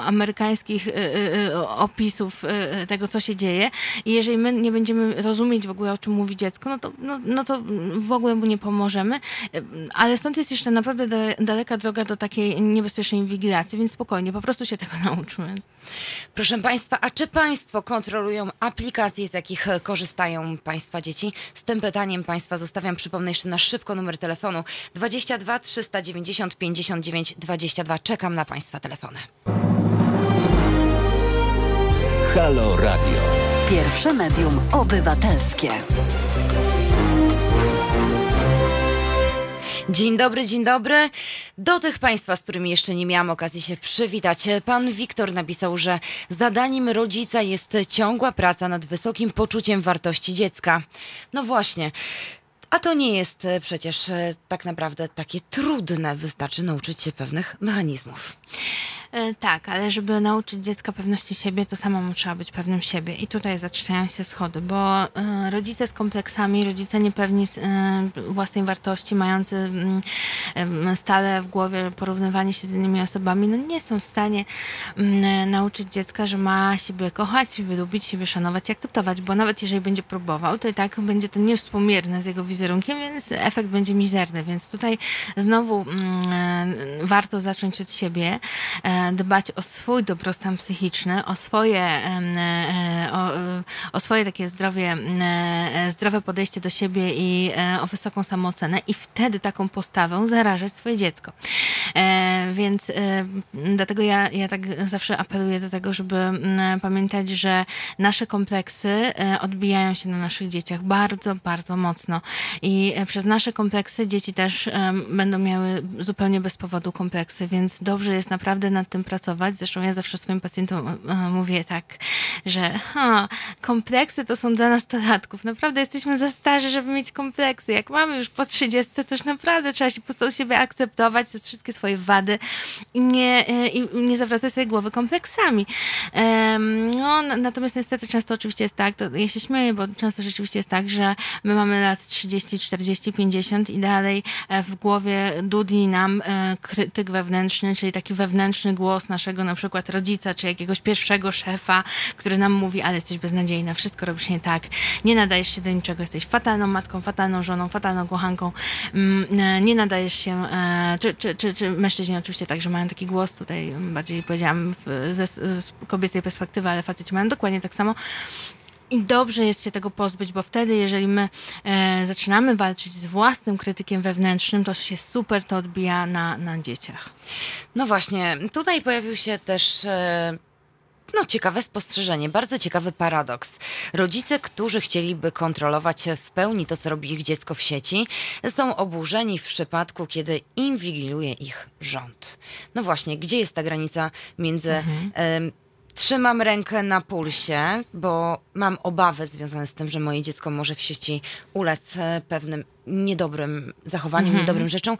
amerykańskich e, opisów tego, co się dzieje. I jeżeli my nie będziemy rozumieć w ogóle, o czym mówi dziecko, no to, no, no to w ogóle mu nie pomożemy. Ale stąd jest jeszcze naprawdę daleka droga do takiej niebezpiecznej inwigilacji, więc spokojnie, po prostu się tego nauczmy. Proszę Państwa, a czy Państwo Państwo kontrolują aplikacje, z jakich korzystają Państwa dzieci? Z tym pytaniem Państwa zostawiam, przypomnę jeszcze na szybko numer telefonu 22 390 59 22. Czekam na Państwa telefony. Halo Radio. Pierwsze medium obywatelskie. Dzień dobry, dzień dobry. Do tych Państwa, z którymi jeszcze nie miałam okazji się przywitać. Pan Wiktor napisał, że zadaniem rodzica jest ciągła praca nad wysokim poczuciem wartości dziecka. No właśnie. A to nie jest e, przecież e, tak naprawdę takie trudne, wystarczy nauczyć się pewnych mechanizmów. E, tak, ale żeby nauczyć dziecka pewności siebie, to samemu trzeba być pewnym siebie. I tutaj zaczynają się schody, bo e, rodzice z kompleksami, rodzice niepewni e, własnej wartości, mający mm, stale w głowie porównywanie się z innymi osobami, no nie są w stanie mm, nauczyć dziecka, że ma siebie kochać, siebie lubić, siebie szanować i akceptować, bo nawet jeżeli będzie próbował, to i tak będzie to niewspółmierne z jego wizerunkiem, więc efekt będzie mizerny. Więc tutaj znowu mm, warto zacząć od siebie dbać o swój dobrostan psychiczny, o swoje, e, o, o swoje takie zdrowie, e, zdrowe podejście do siebie i e, o wysoką samoocenę i wtedy taką postawą zarażać swoje dziecko. Więc dlatego ja, ja tak zawsze apeluję do tego, żeby pamiętać, że nasze kompleksy odbijają się na naszych dzieciach bardzo, bardzo mocno i przez nasze kompleksy dzieci też będą miały zupełnie bez powodu kompleksy, więc dobrze jest naprawdę nad tym pracować. Zresztą ja zawsze swoim pacjentom e, mówię tak, że ha, kompleksy to są dla nastolatków. Naprawdę jesteśmy za starzy, żeby mieć kompleksy. Jak mamy już po 30, to już naprawdę trzeba się po prostu siebie akceptować, te wszystkie swoje wady i nie, e, i nie zawracać sobie głowy kompleksami. No, natomiast niestety często oczywiście jest tak, to ja się śmieję, bo często rzeczywiście jest tak, że my mamy lat 30, 40, 50 i dalej e, w głowie dudni nam krytyk wewnętrzny, czyli taki wewnętrzny głos głos naszego na przykład rodzica, czy jakiegoś pierwszego szefa, który nam mówi, ale jesteś beznadziejna, wszystko robisz nie tak, nie nadajesz się do niczego, jesteś fatalną matką, fatalną żoną, fatalną kochanką, mm, e, nie nadajesz się, e, czy, czy, czy, czy mężczyźni oczywiście także mają taki głos, tutaj bardziej powiedziałam ze, z kobiecej perspektywy, ale faceci mają dokładnie tak samo, I dobrze jest się tego pozbyć, bo wtedy, jeżeli my e, zaczynamy walczyć z własnym krytykiem wewnętrznym, to się super to odbija na, na dzieciach. No właśnie, tutaj pojawił się też. E no, ciekawe spostrzeżenie, bardzo ciekawy paradoks. Rodzice, którzy chcieliby kontrolować w pełni to, co robi ich dziecko w sieci, są oburzeni w przypadku, kiedy inwigiluje ich rząd. No właśnie, gdzie jest ta granica między. Mhm. Y, trzymam rękę na pulsie, bo mam obawy związane z tym, że moje dziecko może w sieci ulec e, pewnym niedobrym zachowaniom, mhm. niedobrym rzeczom,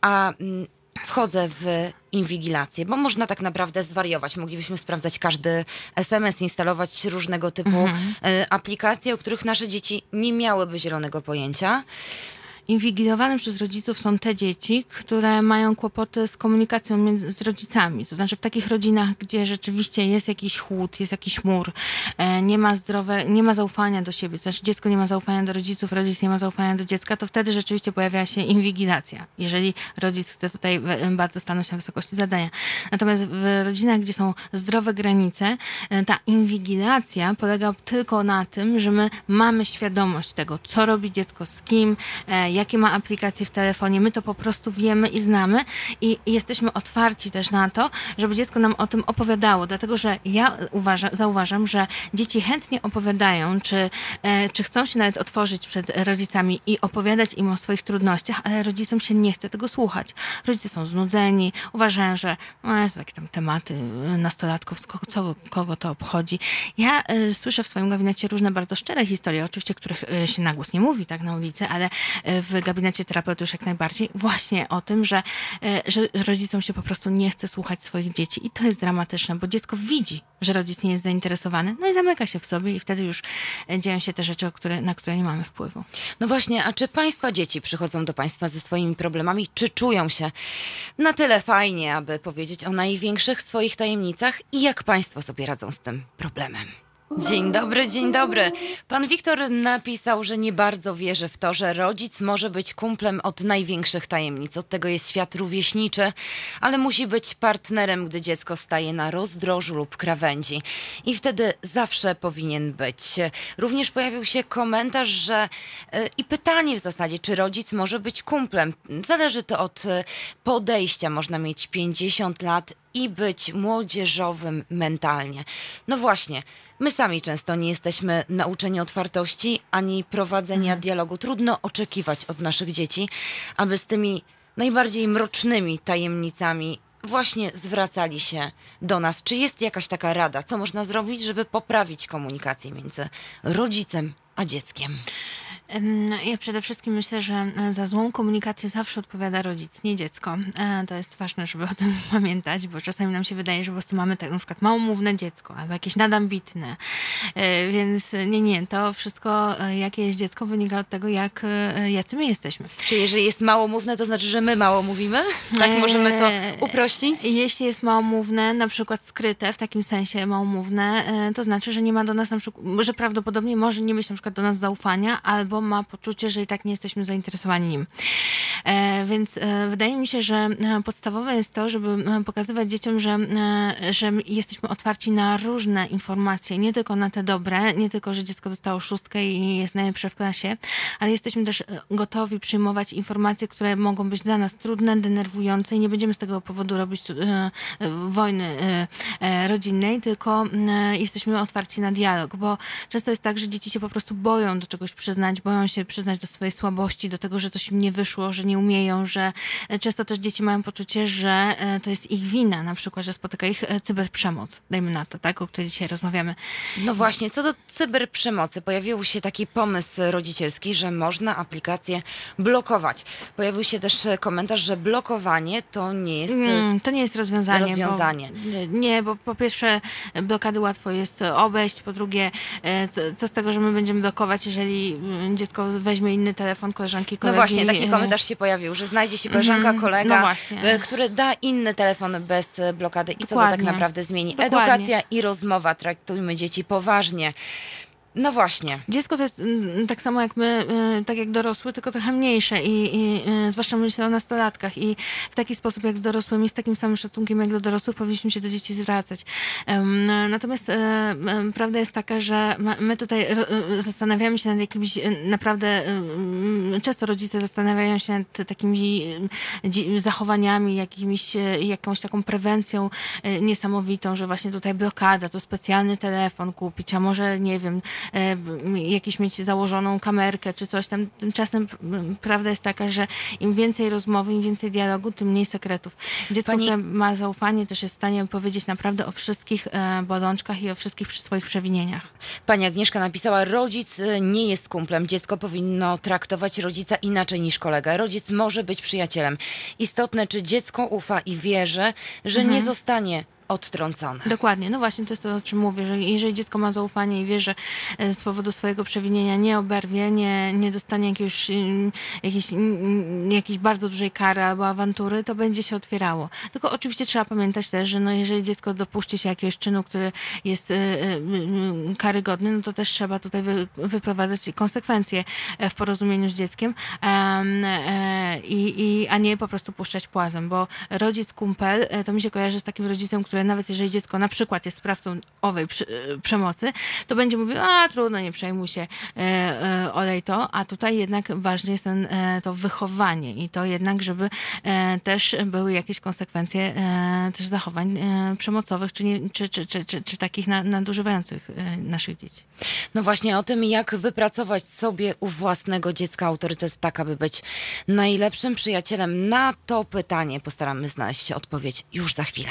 a mm, wchodzę w inwigilację, bo można tak naprawdę zwariować. Moglibyśmy sprawdzać każdy SMS, instalować różnego typu mhm. E, aplikacje, o których nasze dzieci nie miałyby zielonego pojęcia inwigilowane przez rodziców są te dzieci, które mają kłopoty z komunikacją między, z rodzicami. To znaczy w takich rodzinach, gdzie rzeczywiście jest jakiś chłód, jest jakiś mur, e, nie ma zdrowe, nie ma zaufania do siebie, to znaczy dziecko nie ma zaufania do rodziców, rodzic nie ma zaufania do dziecka, to wtedy rzeczywiście pojawia się inwigilacja, jeżeli rodzic chce tutaj bardzo stanąć na wysokości zadania. Natomiast w rodzinach, gdzie są zdrowe granice, e, ta inwigilacja polega tylko na tym, że my mamy świadomość tego, co robi dziecko z kim, e, jakie ma aplikacje w telefonie. My to po prostu wiemy i znamy i, jesteśmy otwarci też na to, żeby dziecko nam o tym opowiadało, dlatego że ja uważam, zauważam, że dzieci chętnie opowiadają, czy, e, czy chcą się nawet otworzyć przed rodzicami i opowiadać im o swoich trudnościach, ale rodzicom się nie chce tego słuchać. Rodzice są znudzeni, uważają, że no, są takie tam tematy nastolatków, kogo, co, kogo to obchodzi. Ja y, słyszę w swoim gabinecie różne bardzo szczere historie, oczywiście, których się na głos nie mówi tak na ulicy, ale y, w gabinecie terapeuty już jak najbardziej, właśnie o tym, że, e, że rodzicom się po prostu nie chce słuchać swoich dzieci i to jest dramatyczne, bo dziecko widzi, że rodzic nie jest zainteresowany, no i zamyka się w sobie i wtedy już e, dzieją się te rzeczy, które, na które nie mamy wpływu. No właśnie, a czy Państwa dzieci przychodzą do Państwa ze swoimi problemami, czy czują się na tyle fajnie, aby powiedzieć o największych swoich tajemnicach i jak Państwo sobie radzą z tym problemem? Dzień dobry, dzień dobry. Pan Wiktor napisał, że nie bardzo wierzy w to, że rodzic może być kumplem od największych tajemnic. Od tego jest świat rówieśniczy, ale musi być partnerem, gdy dziecko staje na rozdrożu lub krawędzi. I wtedy zawsze powinien być. Również pojawił się komentarz, że yy, i pytanie w zasadzie, czy rodzic może być kumplem. Zależy to od e, podejścia. Można mieć 50 lat i być młodzieżowym mentalnie. No właśnie, my sami często nie jesteśmy nauczeni otwartości ani prowadzenia mhm. dialogu. Trudno oczekiwać od naszych dzieci, aby z tymi najbardziej mrocznymi tajemnicami właśnie zwracali się do nas. Czy jest jakaś taka rada, co można zrobić, żeby poprawić komunikację między rodzicem a dzieckiem? Ja przede wszystkim myślę, że e, za złą komunikację zawsze odpowiada rodzic, nie dziecko. E, to jest ważne, żeby o tym pamiętać, bo czasami nam się wydaje, że po prostu mamy tak, na przykład małomówne dziecko albo jakieś nadambitne. E, więc nie, nie, to wszystko, jakie jest dziecko, wynika od tego, jak, jacy my jesteśmy. Czy jeżeli jest małomówne, to znaczy, że my mało mówimy? Tak możemy to uprościć? Jeśli jest małomówne, na przykład skryte, w takim sensie małomówne, to znaczy, że nie ma do nas na przykład, że prawdopodobnie może nie mieć na przykład do nas zaufania albo ma poczucie, że i tak nie jesteśmy zainteresowani nim. E, więc e, wydaje mi się, że e, podstawowe jest to, żeby pokazywać dzieciom, że, że jesteśmy otwarci na różne informacje, nie tylko na te dobre, nie tylko, że dziecko dostało szóstkę i jest najlepsze w klasie, ale jesteśmy też gotowi przyjmować informacje, które mogą być dla nas trudne, denerwujące i nie będziemy z tego powodu robić wojny rodzinnej, tylko jesteśmy otwarci na dialog, bo często jest tak, że dzieci się po prostu boją do czegoś przyznać, boją się przyznać do swojej słabości, do tego, że coś im nie wyszło, że nie umieją, że e, często też dzieci mają poczucie, że e, to jest ich wina, na przykład, że spotyka ich e, cyberprzemoc. Dajmy na to, tak, o której dzisiaj rozmawiamy. No właśnie, co do cyberprzemocy, pojawił się taki pomysł rodzicielski, że można aplikację blokować. Pojawił się też komentarz, że blokowanie to nie jest mm, To nie jest rozwiązanie. rozwiązanie. Bo, nie, bo po pierwsze blokady łatwo jest obejść, po drugie co z tego, że my będziemy blokować, jeżeli mm, dziecko weźmie inny telefon koleżanki, no kolegi. No właśnie, taki komentarz się pojawił, że znajdzie się koleżanka, mm, kolega, no e, który da inny telefon bez e, blokady. I Dokładnie. co to tak naprawdę zmieni? Dokładnie. Edukacja i rozmowa. Traktujmy dzieci poważnie. No właśnie. Dziecko to jest mm, tak samo jak my, y, tak jak dorosły, tylko trochę mniejsze i, i y, zwłaszcza myślę o nastolatkach i w taki sposób jak z dorosłymi, z takim samym szacunkiem jak do dorosłych powinniśmy się do dzieci zwracać. Em, Natomiast em, prawda jest taka, że my tutaj zastanawiamy się nad jakimiś naprawdę, często rodzice zastanawiają się nad takimi zachowaniami, jakimiś, jakąś taką prewencją niesamowitą, że właśnie tutaj blokada, to specjalny telefon kupić, a może nie wiem, jakieś mieć założoną kamerkę czy coś tam. Tymczasem prawda jest taka, że im więcej rozmowy, im więcej dialogu, tym mniej sekretów. Dziecko, Pani- które ma zaufanie, też jest w stanie powiedzieć naprawdę o wszystkich e, bolączkach i o wszystkich swoich przewinieniach. Pani Agnieszka napisała, rodzic y, nie jest kumplem. Dziecko powinno traktować rodzica inaczej niż kolegę. Rodzic może być przyjacielem. Istotne, czy dziecko ufa i wierzy, że nie zostanie odtrącone. Dokładnie, no właśnie to jest to, o czym mówię, że jeżeli dziecko ma zaufanie i wie, że e, z powodu swojego przewinienia nie oberwie, nie, nie dostanie jakiegoś, mm, jakiejś, mm, jakiejś bardzo dużej kary albo awantury, to będzie się otwierało. Tylko oczywiście trzeba pamiętać też, że no jeżeli dziecko dopuści się jakiegoś czynu, który jest e, e, mm, karygodny, no to też trzeba tutaj wy, wyprowadzać konsekwencje w porozumieniu z dzieckiem, em, i, i, a nie po prostu puszczać płazem, bo rodzic kumpel to mi się kojarzy z takim rodzicem, który nawet jeżeli dziecko na przykład jest sprawcą owej przy, e, przemocy, to będzie mówił, a trudno, nie przejmuj się, e, e, olej to, a tutaj jednak ważne jest ten, to wychowanie i to jednak, żeby też były jakieś konsekwencje też zachowań przemocowych, czy, nie, czy, czy, czy, czy, czy takich na, nadużywających naszych dzieci. No właśnie o tym, jak wypracować sobie u własnego dziecka autorytet, tak aby być najlepszym przyjacielem. Na to pytanie postaramy znaleźć odpowiedź już za chwilę.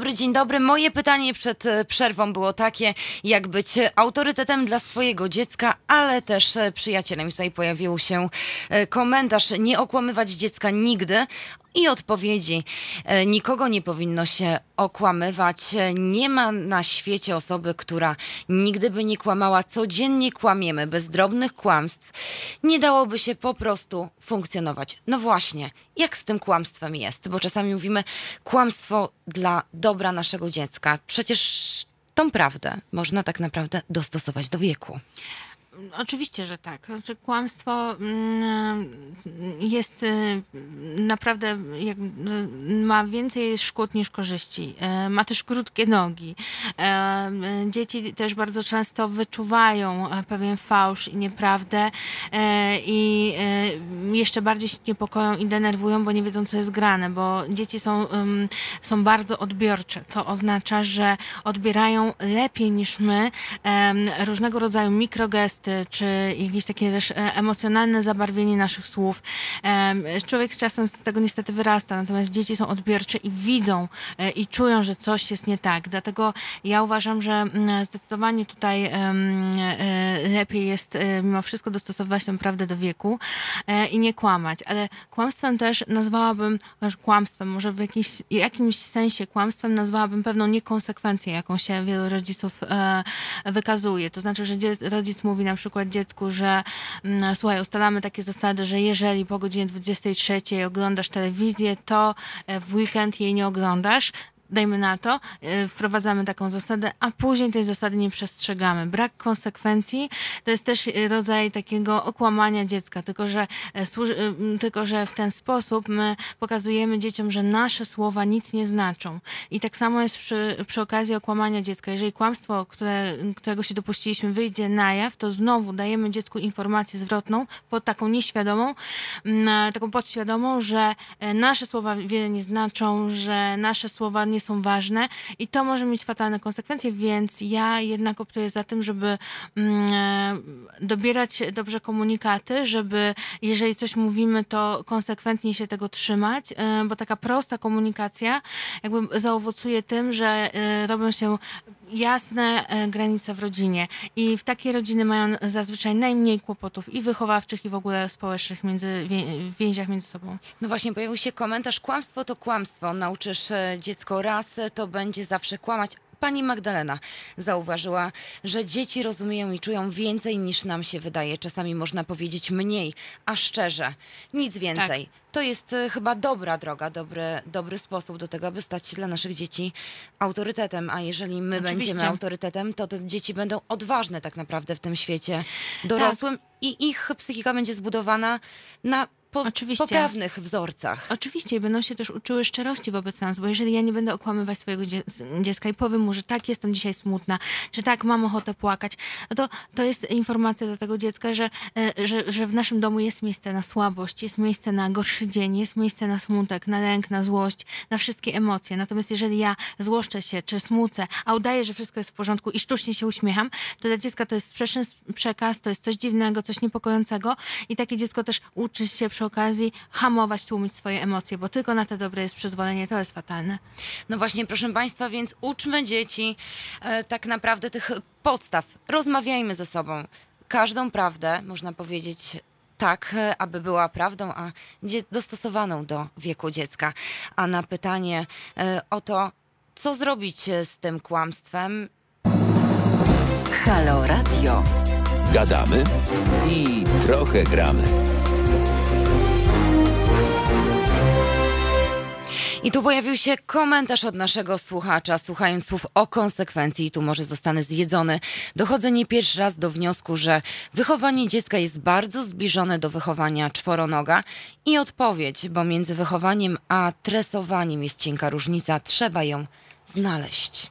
dobry, dzień dobry. Moje pytanie przed e, przerwą było takie, jak być autorytetem dla swojego dziecka, ale też e, przyjacielem. I Tutaj pojawił się e, komentarz, nie okłamywać dziecka nigdy. I odpowiedzi. E, Nikogo nie powinno się okłamywać. E, Nie ma na świecie osoby, która nigdy by nie kłamała. Codziennie kłamiemy bez drobnych kłamstw. Nie dałoby się po prostu funkcjonować. No właśnie, jak z tym kłamstwem jest? Bo czasami mówimy kłamstwo dla dobra naszego dziecka. Przecież tą prawdę można tak naprawdę dostosować do wieku. Oczywiście, że tak. Znaczy, kłamstwo mm, jest y, naprawdę, jak, y, ma więcej szkód niż korzyści. E, Ma też krótkie nogi. Y, Dzieci też bardzo często wyczuwają e, pewien fałsz i nieprawdę i jeszcze bardziej się niepokoją i denerwują, bo nie wiedzą, co jest grane, bo dzieci są, są bardzo odbiorcze. To oznacza, że odbierają lepiej niż my różnego rodzaju mikrogesty, czy jakieś takie też e, emocjonalne zabarwienie naszych słów. Człowiek z czasem z tego niestety wyrasta, natomiast dzieci są odbiorcze i widzą e, i czują, że coś jest nie tak. Dlatego ja uważam, że mm, zdecydowanie tutaj e, lepiej jest e, mimo wszystko dostosowywać tę prawdę do wieku e, i nie kłamać. Ale kłamstwem też nazwałabym, kłamstwem, może w jakimś, jakimś sensie kłamstwem nazwałabym pewną niekonsekwencję, jaką się wielu rodziców e, wykazuje. To znaczy, że rodzic mówi na przykład dziecku, że mm, słuchaj, ustalamy takie zasady, że jeżeli po godzinie 23 oglądasz telewizję, to e, w weekend jej nie oglądasz. Dajmy na to, e, wprowadzamy taką zasadę, a później tej zasady nie przestrzegamy. Brak konsekwencji to jest też e, rodzaj takiego okłamania dziecka, tylko że, m, tylko że w ten sposób my pokazujemy dzieciom, że nasze słowa nic nie znaczą. I tak samo jest przy, przy okazji okłamania dziecka. Jeżeli kłamstwo, które, którego się dopuściliśmy, wyjdzie na jaw, to znowu dajemy dziecku informację zwrotną, pod taką nieświadomą, m, taką podświadomą, że nasze słowa wiele nie znaczą, że nasze słowa nie nie są ważne i to może mieć fatalne konsekwencje, więc ja jednak optuję za tym, żeby mm, e, dobierać dobrze komunikaty, żeby jeżeli coś mówimy, to konsekwentnie się tego trzymać, e, bo taka prosta komunikacja jakby zaowocuje tym, że e, robią się jasne e, granice w rodzinie i w takiej rodziny mają zazwyczaj najmniej kłopotów i wychowawczych i w ogóle społecznych między, w więziach między sobą. No właśnie, pojawił się komentarz, kłamstwo to kłamstwo. Nauczysz e, dziecko raz, e, to będzie zawsze kłamać. Pani Magdalena zauważyła, że dzieci rozumieją i czują więcej niż nam się wydaje. Czasami można powiedzieć mniej, a szczerze, nic więcej. To jest e, chyba dobra droga, dobry, dobry sposób do tego, aby stać się dla naszych dzieci autorytetem. A jeżeli my Oczywiście. będziemy autorytetem, to te dzieci będą odważne tak naprawdę w tym świecie dorosłym i ich psychika będzie zbudowana na po, Oczywiście. poprawnych wzorcach. Oczywiście i będą się też uczyły szczerości wobec nas, bo jeżeli ja nie będę okłamywać swojego dzie- dziecka i powiem mu, że tak, jestem dzisiaj smutna, czy tak, mam ochotę płakać, no to to jest informacja dla tego dziecka, że, e, że, że w naszym domu jest miejsce na słabość, jest miejsce na gorszy dzień, jest miejsce na smutek, na lęk, na złość, na wszystkie emocje. Natomiast jeżeli ja złoszczę się, czy smucę, a udaję, że wszystko jest w porządku i sztucznie się uśmiecham, to dla dziecka to jest sprzeczny przekaz, to jest coś dziwnego, coś niepokojącego i takie dziecko też uczy się przy okazji hamować, tłumić swoje emocje, bo tylko na te dobre jest przyzwolenie, to jest fatalne. No właśnie, proszę Państwa, więc uczmy dzieci e, tak naprawdę tych podstaw. Rozmawiajmy ze sobą. Każdą prawdę, można powiedzieć, tak, e, aby była prawdą, a dostosowaną do wieku dziecka. A na pytanie e, o to, co zrobić e, z tym kłamstwem, Halo Radio. Gadamy i trochę gramy. I tu pojawił się komentarz od naszego słuchacza, słuchając słów o konsekwencji, i tu może zostanę zjedzony. Dochodzę nie pierwszy raz do wniosku, że wychowanie dziecka jest bardzo zbliżone do wychowania czworonoga i odpowiedź, bo między wychowaniem a tresowaniem jest cienka różnica, trzeba ją znaleźć.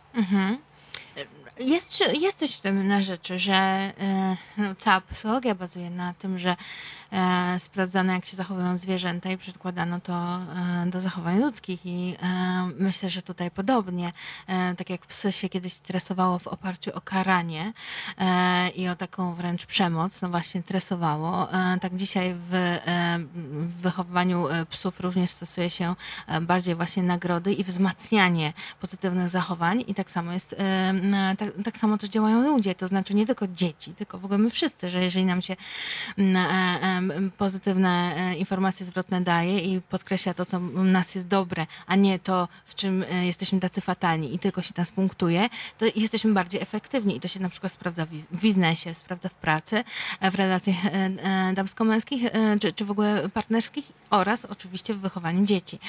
Jest, czy- jest coś w tym na rzeczy, że e, no, cała psychologia bazuje na tym, że sprawdzano jak się zachowują zwierzęta i przykładano to e, do zachowań ludzkich. I e, myślę, że tutaj podobnie, e, tak jak psy się kiedyś stresowało w oparciu o karanie e, i o taką wręcz przemoc, no właśnie tresowało, e, tak dzisiaj w, e, w wychowywaniu e, psów również stosuje się e, bardziej właśnie nagrody i wzmacnianie pozytywnych zachowań. I tak samo jest, e, tak, tak samo też działają ludzie, to znaczy nie tylko dzieci, tylko w ogóle my wszyscy, że jeżeli nam się e, pozytywne e, informacje zwrotne daje i podkreśla to, co nas jest dobre, a nie to, w czym e, jesteśmy tacy fatalni i tylko się nas punktuje, to jesteśmy bardziej efektywni i to się na przykład sprawdza w biznesie, sprawdza w pracy, e, w relacjach damsko-męskich, czy, czy w ogóle partnerskich oraz oczywiście w wychowaniu dzieci.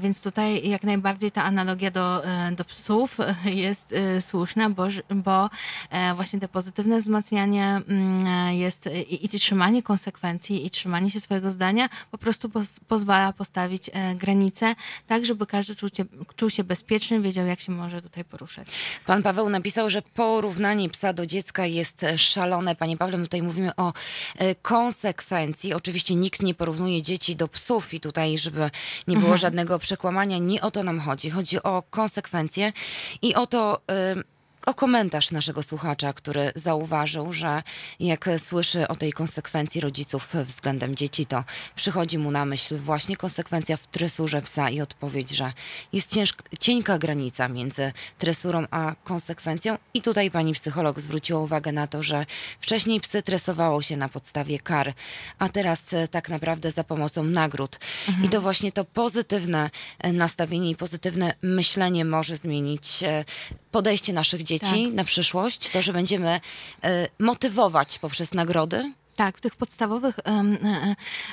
Więc tutaj jak najbardziej ta analogia do, do psów jest słuszna, bo, bo właśnie te pozytywne wzmacnianie mm, jest i, i trzymanie konsekwencji i trzymanie się swojego zdania po prostu poz, pozwala postawić e, granice tak, żeby każdy czuł się, czuł się bezpieczny, wiedział jak się może tutaj poruszać. Pan Paweł napisał, że porównanie psa do dziecka jest e, szalone. Panie Pawle, tutaj mówimy o e, konsekwencji. Oczywiście nikt nie porównuje dzieci do psów i tutaj, żeby nie było żadnego przekłamania, nie o to nam chodzi. Chodzi o konsekwencje i o to... e, o komentarz naszego słuchacza, który zauważył, że jak słyszy o tej konsekwencji rodziców względem dzieci, to przychodzi mu na myśl właśnie konsekwencja w tresurze psa i odpowiedź, że jest ciężk, cienka granica między tresurą a konsekwencją. I tutaj pani psycholog zwróciła uwagę na to, że wcześniej psy tresowało się na podstawie kar, a teraz tak naprawdę za pomocą nagród. I to właśnie to pozytywne nastawienie i pozytywne myślenie może zmienić podejście naszych dzieci na przyszłość, to, że będziemy e, motywować poprzez nagrody. Tak, w tych podstawowych e,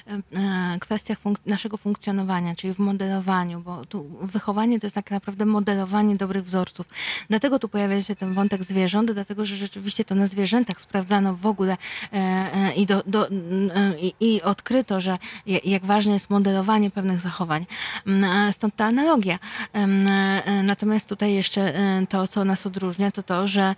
e, kwestiach funk- naszego funkcjonowania, czyli w modelowaniu, bo tu wychowanie to jest tak naprawdę modelowanie dobrych wzorców. Dlatego tu pojawia się ten wątek zwierząt, dlatego że rzeczywiście to na zwierzętach sprawdzano w ogóle e, i, do, do, i, odkryto, że jak ważne jest modelowanie pewnych zachowań. Mm, Stąd ta analogia. Natomiast tutaj jeszcze to, co nas odróżnia, to to, że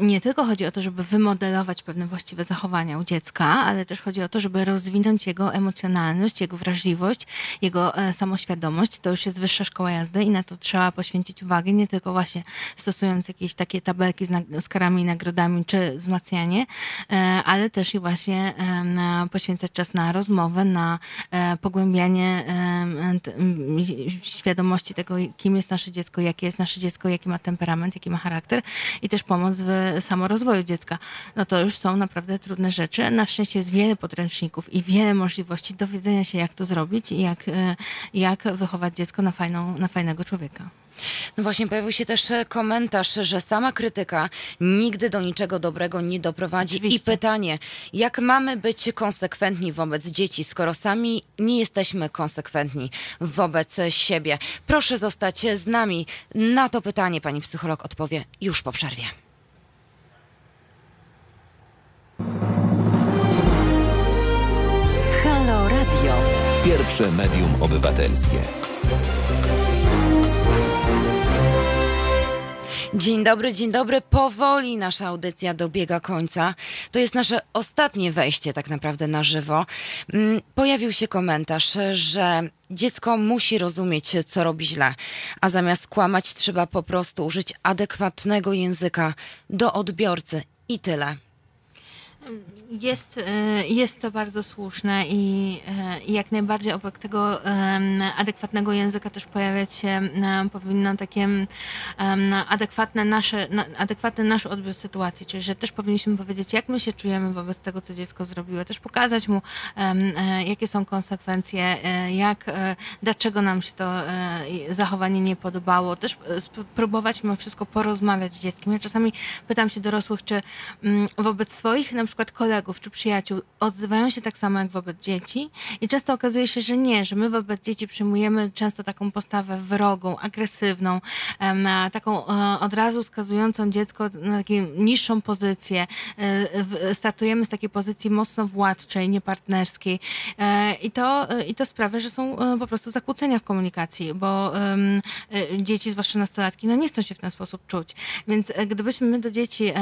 nie tylko chodzi o to, żeby wymodelować pewne właściwe zachowania u dziecka, dziecka, ale też chodzi o to, żeby rozwinąć jego emocjonalność, jego wrażliwość, jego e, samoświadomość. To już jest wyższa szkoła jazdy i na to trzeba poświęcić uwagę, nie tylko właśnie stosując jakieś takie tabelki z, z karami i nagrodami, czy wzmacnianie, e, ale też i właśnie poświęcać czas na rozmowę, na e, pogłębianie świadomości tego, kim jest nasze dziecko, jakie jest nasze dziecko, jaki ma temperament, jaki ma charakter i też pomoc w samorozwoju dziecka. No to już są naprawdę trudne rzeczy. Na szczęście jest wiele podręczników i wiele możliwości dowiedzenia się, jak to zrobić i jak, e, jak wychować dziecko na, fajną, na fajnego człowieka. No właśnie, pojawił się też e, komentarz, że sama krytyka nigdy do niczego dobrego nie doprowadzi. I Oczywiście. pytanie, jak mamy być konsekwentni wobec dzieci, skoro sami nie jesteśmy konsekwentni wobec siebie? Proszę zostać z nami. Na to pytanie pani psycholog odpowie już po przerwie. Pierwsze medium obywatelskie. Dzień dobry, dzień dobry. Powoli nasza audycja dobiega końca. To jest nasze ostatnie wejście tak naprawdę na żywo. Mm, Pojawił się komentarz, że dziecko musi rozumieć, co robi źle, a zamiast kłamać trzeba po prostu użyć adekwatnego języka do odbiorcy i tyle. Jest, e, jest to bardzo słuszne i, e, i jak najbardziej obok tego adekwatnego języka też pojawiać się powinno takie adekwatne nasze, na, adekwatny nasz odbiór sytuacji, czyli że też powinniśmy powiedzieć, jak my się czujemy wobec tego, co dziecko zrobiło, też pokazać mu, e, jakie są konsekwencje, jak, dlaczego nam się to zachowanie nie podobało, też spróbować mimo wszystko porozmawiać z dzieckiem. Ja czasami pytam się dorosłych, czy mm, wobec swoich na przykład kolegów czy przyjaciół odzywają się tak samo jak wobec dzieci i często okazuje się, że nie, że my wobec dzieci przyjmujemy często taką postawę wrogą, agresywną, taką e, od razu skazującą dziecko na taką niższą pozycję. E, Startujemy z takiej pozycji mocno władczej, niepartnerskiej E, i to, i to sprawia, że są po prostu zakłócenia w komunikacji, bo dzieci, zwłaszcza nastolatki, no nie chcą się w ten sposób czuć. Więc gdybyśmy my do dzieci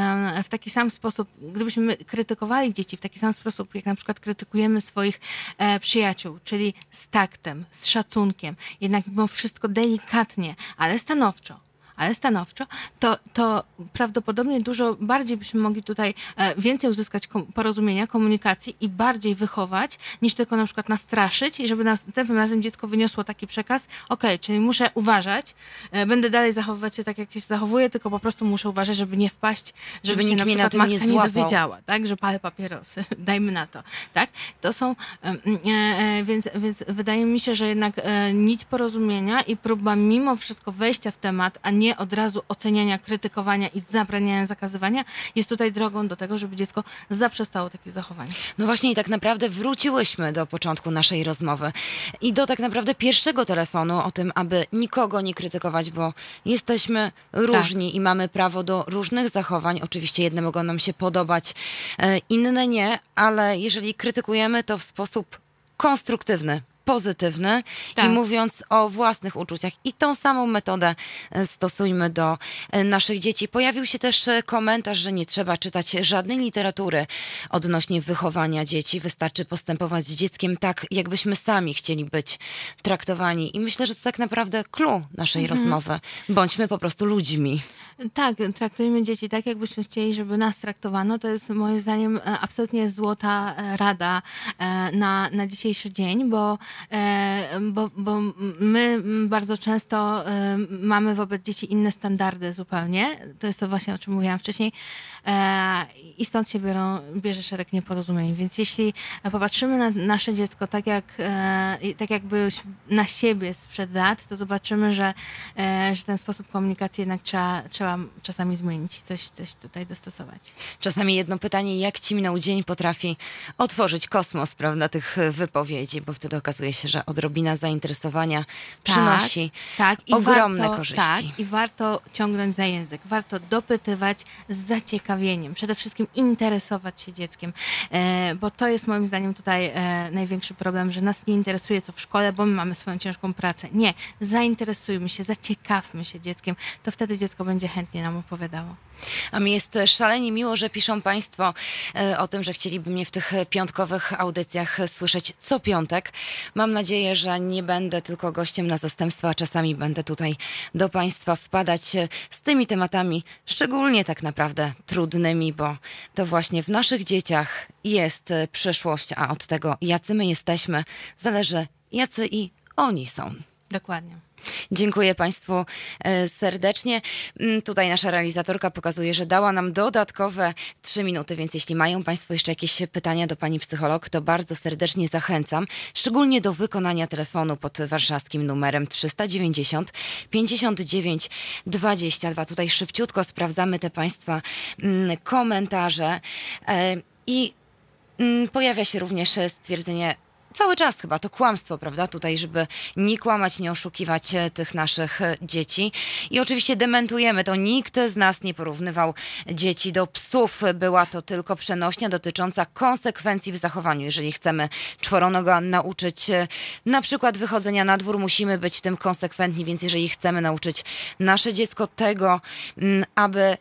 w taki sam sposób, gdybyśmy my krytykowali dzieci w taki sam sposób, jak na przykład krytykujemy swoich e, przyjaciół, czyli z taktem, z szacunkiem, jednak mimo wszystko delikatnie, ale stanowczo, ale stanowczo, to, to prawdopodobnie dużo bardziej byśmy mogli tutaj e, więcej uzyskać porozumienia, komunikacji i bardziej wychować, niż tylko na przykład nastraszyć i żeby następnym razem dziecko wyniosło taki przekaz, okej, czyli muszę uważać, e, będę dalej zachowywać się tak, jak się zachowuję, tylko po prostu muszę uważać, żeby nie wpaść, żeby, Żeby się nikt na na przykład tym nie nie dowiedziała, tak, że palę papierosy, dajmy na to, tak? To są, em, e, więc, więc wydaje mi się, że jednak nić porozumienia i próba mimo wszystko wejścia w temat, a nie od razu oceniania, krytykowania i zabraniania, zakazywania, jest tutaj drogą do tego, żeby dziecko zaprzestało takich zachowań. No właśnie i tak naprawdę wróciłyśmy do początku naszej rozmowy i do tak naprawdę pierwszego telefonu o tym, aby nikogo nie krytykować, bo jesteśmy różni i mamy prawo do różnych zachowań. Oczywiście jedne mogą nam się podobać, e, inne nie, ale jeżeli krytykujemy to w sposób konstruktywny, pozytywny Tak. i mówiąc o własnych uczuciach. I tą samą metodę e, stosujmy do e, naszych dzieci. Pojawił się też e, komentarz, że nie trzeba czytać żadnej literatury odnośnie wychowania dzieci. Wystarczy postępować z dzieckiem tak, jakbyśmy sami chcieli być traktowani. I myślę, że to tak naprawdę clue naszej Mhm. rozmowy. Bądźmy po prostu ludźmi. Tak, traktujemy dzieci tak, jakbyśmy chcieli, żeby nas traktowano. To jest moim zdaniem absolutnie złota rada na, na dzisiejszy dzień, bo, bo, bo my bardzo często e, mamy wobec dzieci inne standardy zupełnie. To jest to właśnie, o czym mówiłam wcześniej. E, I stąd się biorą, bierze szereg nieporozumień. Więc jeśli popatrzymy na nasze dziecko tak, jak, e, tak jakby na siebie sprzed lat, to zobaczymy, że, e, że ten sposób komunikacji jednak trzeba, trzeba czasami zmienić, coś, coś tutaj dostosować. Czasami jedno pytanie, jak ci minął dzień, potrafi otworzyć kosmos, prawda, tych e, wypowiedzi, bo wtedy okazuje się, że odrobina zainteresowania przynosi tak, i ogromne warto, korzyści. Tak, i warto ciągnąć za język, warto dopytywać z zaciekawieniem, przede wszystkim interesować się dzieckiem, e, bo to jest moim zdaniem tutaj e, największy problem, że nas nie interesuje co w szkole, bo my mamy swoją ciężką pracę. Nie, zainteresujmy się, zaciekawmy się dzieckiem, to wtedy dziecko będzie chętnie chętnie nam opowiadało. A mi jest szalenie miło, że piszą Państwo e, o tym, że chcieliby mnie w tych piątkowych audycjach słyszeć co piątek. Mam nadzieję, że nie będę tylko gościem na zastępstwo, a czasami będę tutaj do Państwa wpadać e, z tymi tematami, szczególnie tak naprawdę trudnymi, bo to właśnie w naszych dzieciach jest e, przyszłość, a od tego, jacy my jesteśmy, zależy, jacy i oni są. Dokładnie. Dziękuję Państwu e, serdecznie. Mm, Tutaj nasza realizatorka pokazuje, że dała nam dodatkowe trzy minuty, więc jeśli mają Państwo jeszcze jakieś pytania do Pani psycholog, to bardzo serdecznie zachęcam, szczególnie do wykonania telefonu pod warszawskim numerem 390 59 22. Tutaj szybciutko sprawdzamy te Państwa mm, komentarze e, i Mm, Pojawia się również stwierdzenie, cały czas chyba to kłamstwo, prawda? Tutaj, żeby nie kłamać, nie oszukiwać e, tych naszych e, dzieci. I oczywiście dementujemy to. Nikt z nas nie porównywał dzieci do psów. Była to tylko przenośnia dotycząca konsekwencji w zachowaniu. Jeżeli chcemy czworonoga nauczyć e, na przykład wychodzenia na dwór, musimy być w tym konsekwentni, więc jeżeli chcemy nauczyć nasze dziecko tego, mm, aby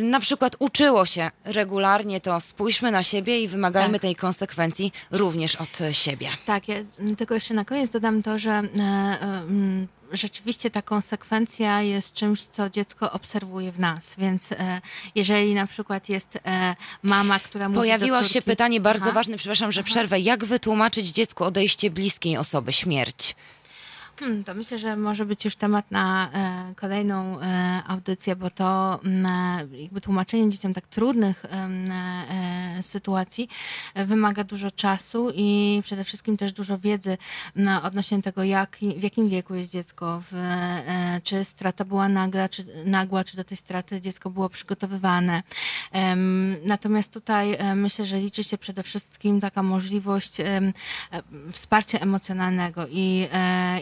na przykład uczyło się regularnie, to spójrzmy na siebie i wymagajmy Tak. tej konsekwencji również od siebie. Tak, ja mm, tylko jeszcze na koniec dodam to, że e, e, mm, rzeczywiście ta konsekwencja jest czymś, co dziecko obserwuje w nas. Więc e, jeżeli na przykład jest e, mama, która mówi Pojawiło się pytanie bardzo Aha. ważne, przepraszam, że przerwę. Jak wytłumaczyć dziecku odejście bliskiej osoby, śmierć? Hmm, to myślę, że może być już temat na e, kolejną e, audycję, bo to mm, e, jakby tłumaczenie dzieciom tak trudnych sytuacji wymaga dużo czasu i przede wszystkim też dużo wiedzy odnośnie tego, jak, w jakim wieku jest dziecko, w, czy strata była nagła czy, nagła, czy do tej straty dziecko było przygotowywane. Natomiast tutaj myślę, że liczy się przede wszystkim taka możliwość wsparcia emocjonalnego i,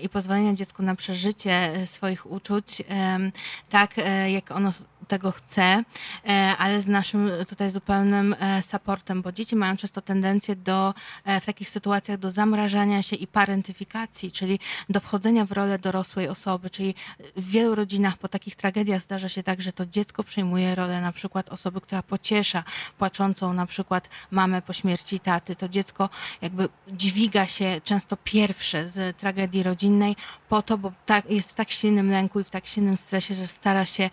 i pozwolenia dziecku na przeżycie e, swoich uczuć tak, e, jak ono tego chce, ale z naszym tutaj zupełnym e, supportem, bo dzieci mają często tendencję do, e, w takich sytuacjach do zamrażania się i parentyfikacji, czyli do wchodzenia w rolę dorosłej osoby, czyli w wielu rodzinach po takich tragediach zdarza się tak, że to dziecko przejmuje rolę na przykład osoby, która pociesza płaczącą na przykład mamę po śmierci taty. To dziecko jakby dźwiga się często pierwsze z tragedii rodzinnej po to, bo tak, jest w tak silnym lęku i w tak silnym stresie, że stara się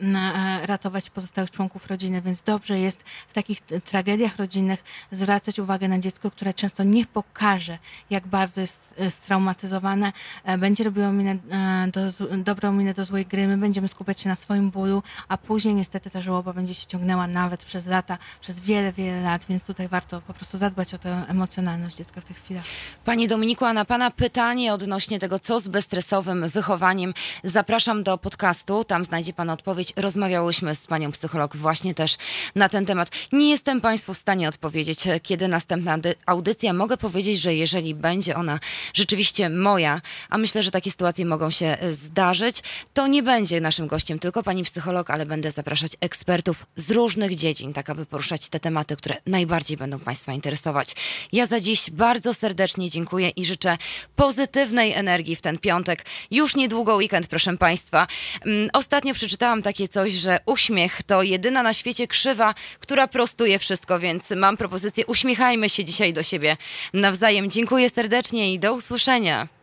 na, e, ratować pozostałych członków rodziny, więc dobrze jest w takich tragediach rodzinnych zwracać uwagę na dziecko, które często nie pokaże, jak bardzo jest e, straumatyzowane, e, będzie robiło minę, e, do, dobrą minę do złej gry, my będziemy skupiać się na swoim bólu, a później niestety ta żałoba będzie się ciągnęła nawet przez lata, przez wiele, wiele lat, więc tutaj warto po prostu zadbać o tę emocjonalność dziecka w tych chwilach. Panie Dominiku, a na Pana pytanie odnośnie tego, co z bezstresowym wychowaniem, zapraszam do podcastu. Tam znajdzie Pan odpowiedź. Rozmawiałyśmy z Panią psycholog właśnie też na ten temat. Nie jestem Państwu w stanie odpowiedzieć, e, kiedy następna dy- audycja. Mogę powiedzieć, że jeżeli będzie ona rzeczywiście moja, a myślę, że takie sytuacje mogą się e, zdarzyć, to nie będzie naszym gościem tylko Pani psycholog, ale będę zapraszać ekspertów z różnych dziedzin, tak aby poruszać te tematy, które najbardziej będą Państwa interesować. Ja za dziś bardzo serdecznie dziękuję i życzę pozytywnej energii w ten piątek. Już niedługo weekend, proszę Państwa. Mm, Ostatnio przeczytałam takie że uśmiech to jedyna na świecie krzywa, która prostuje wszystko, więc mam propozycję, uśmiechajmy się dzisiaj do siebie nawzajem. Dziękuję serdecznie i do usłyszenia.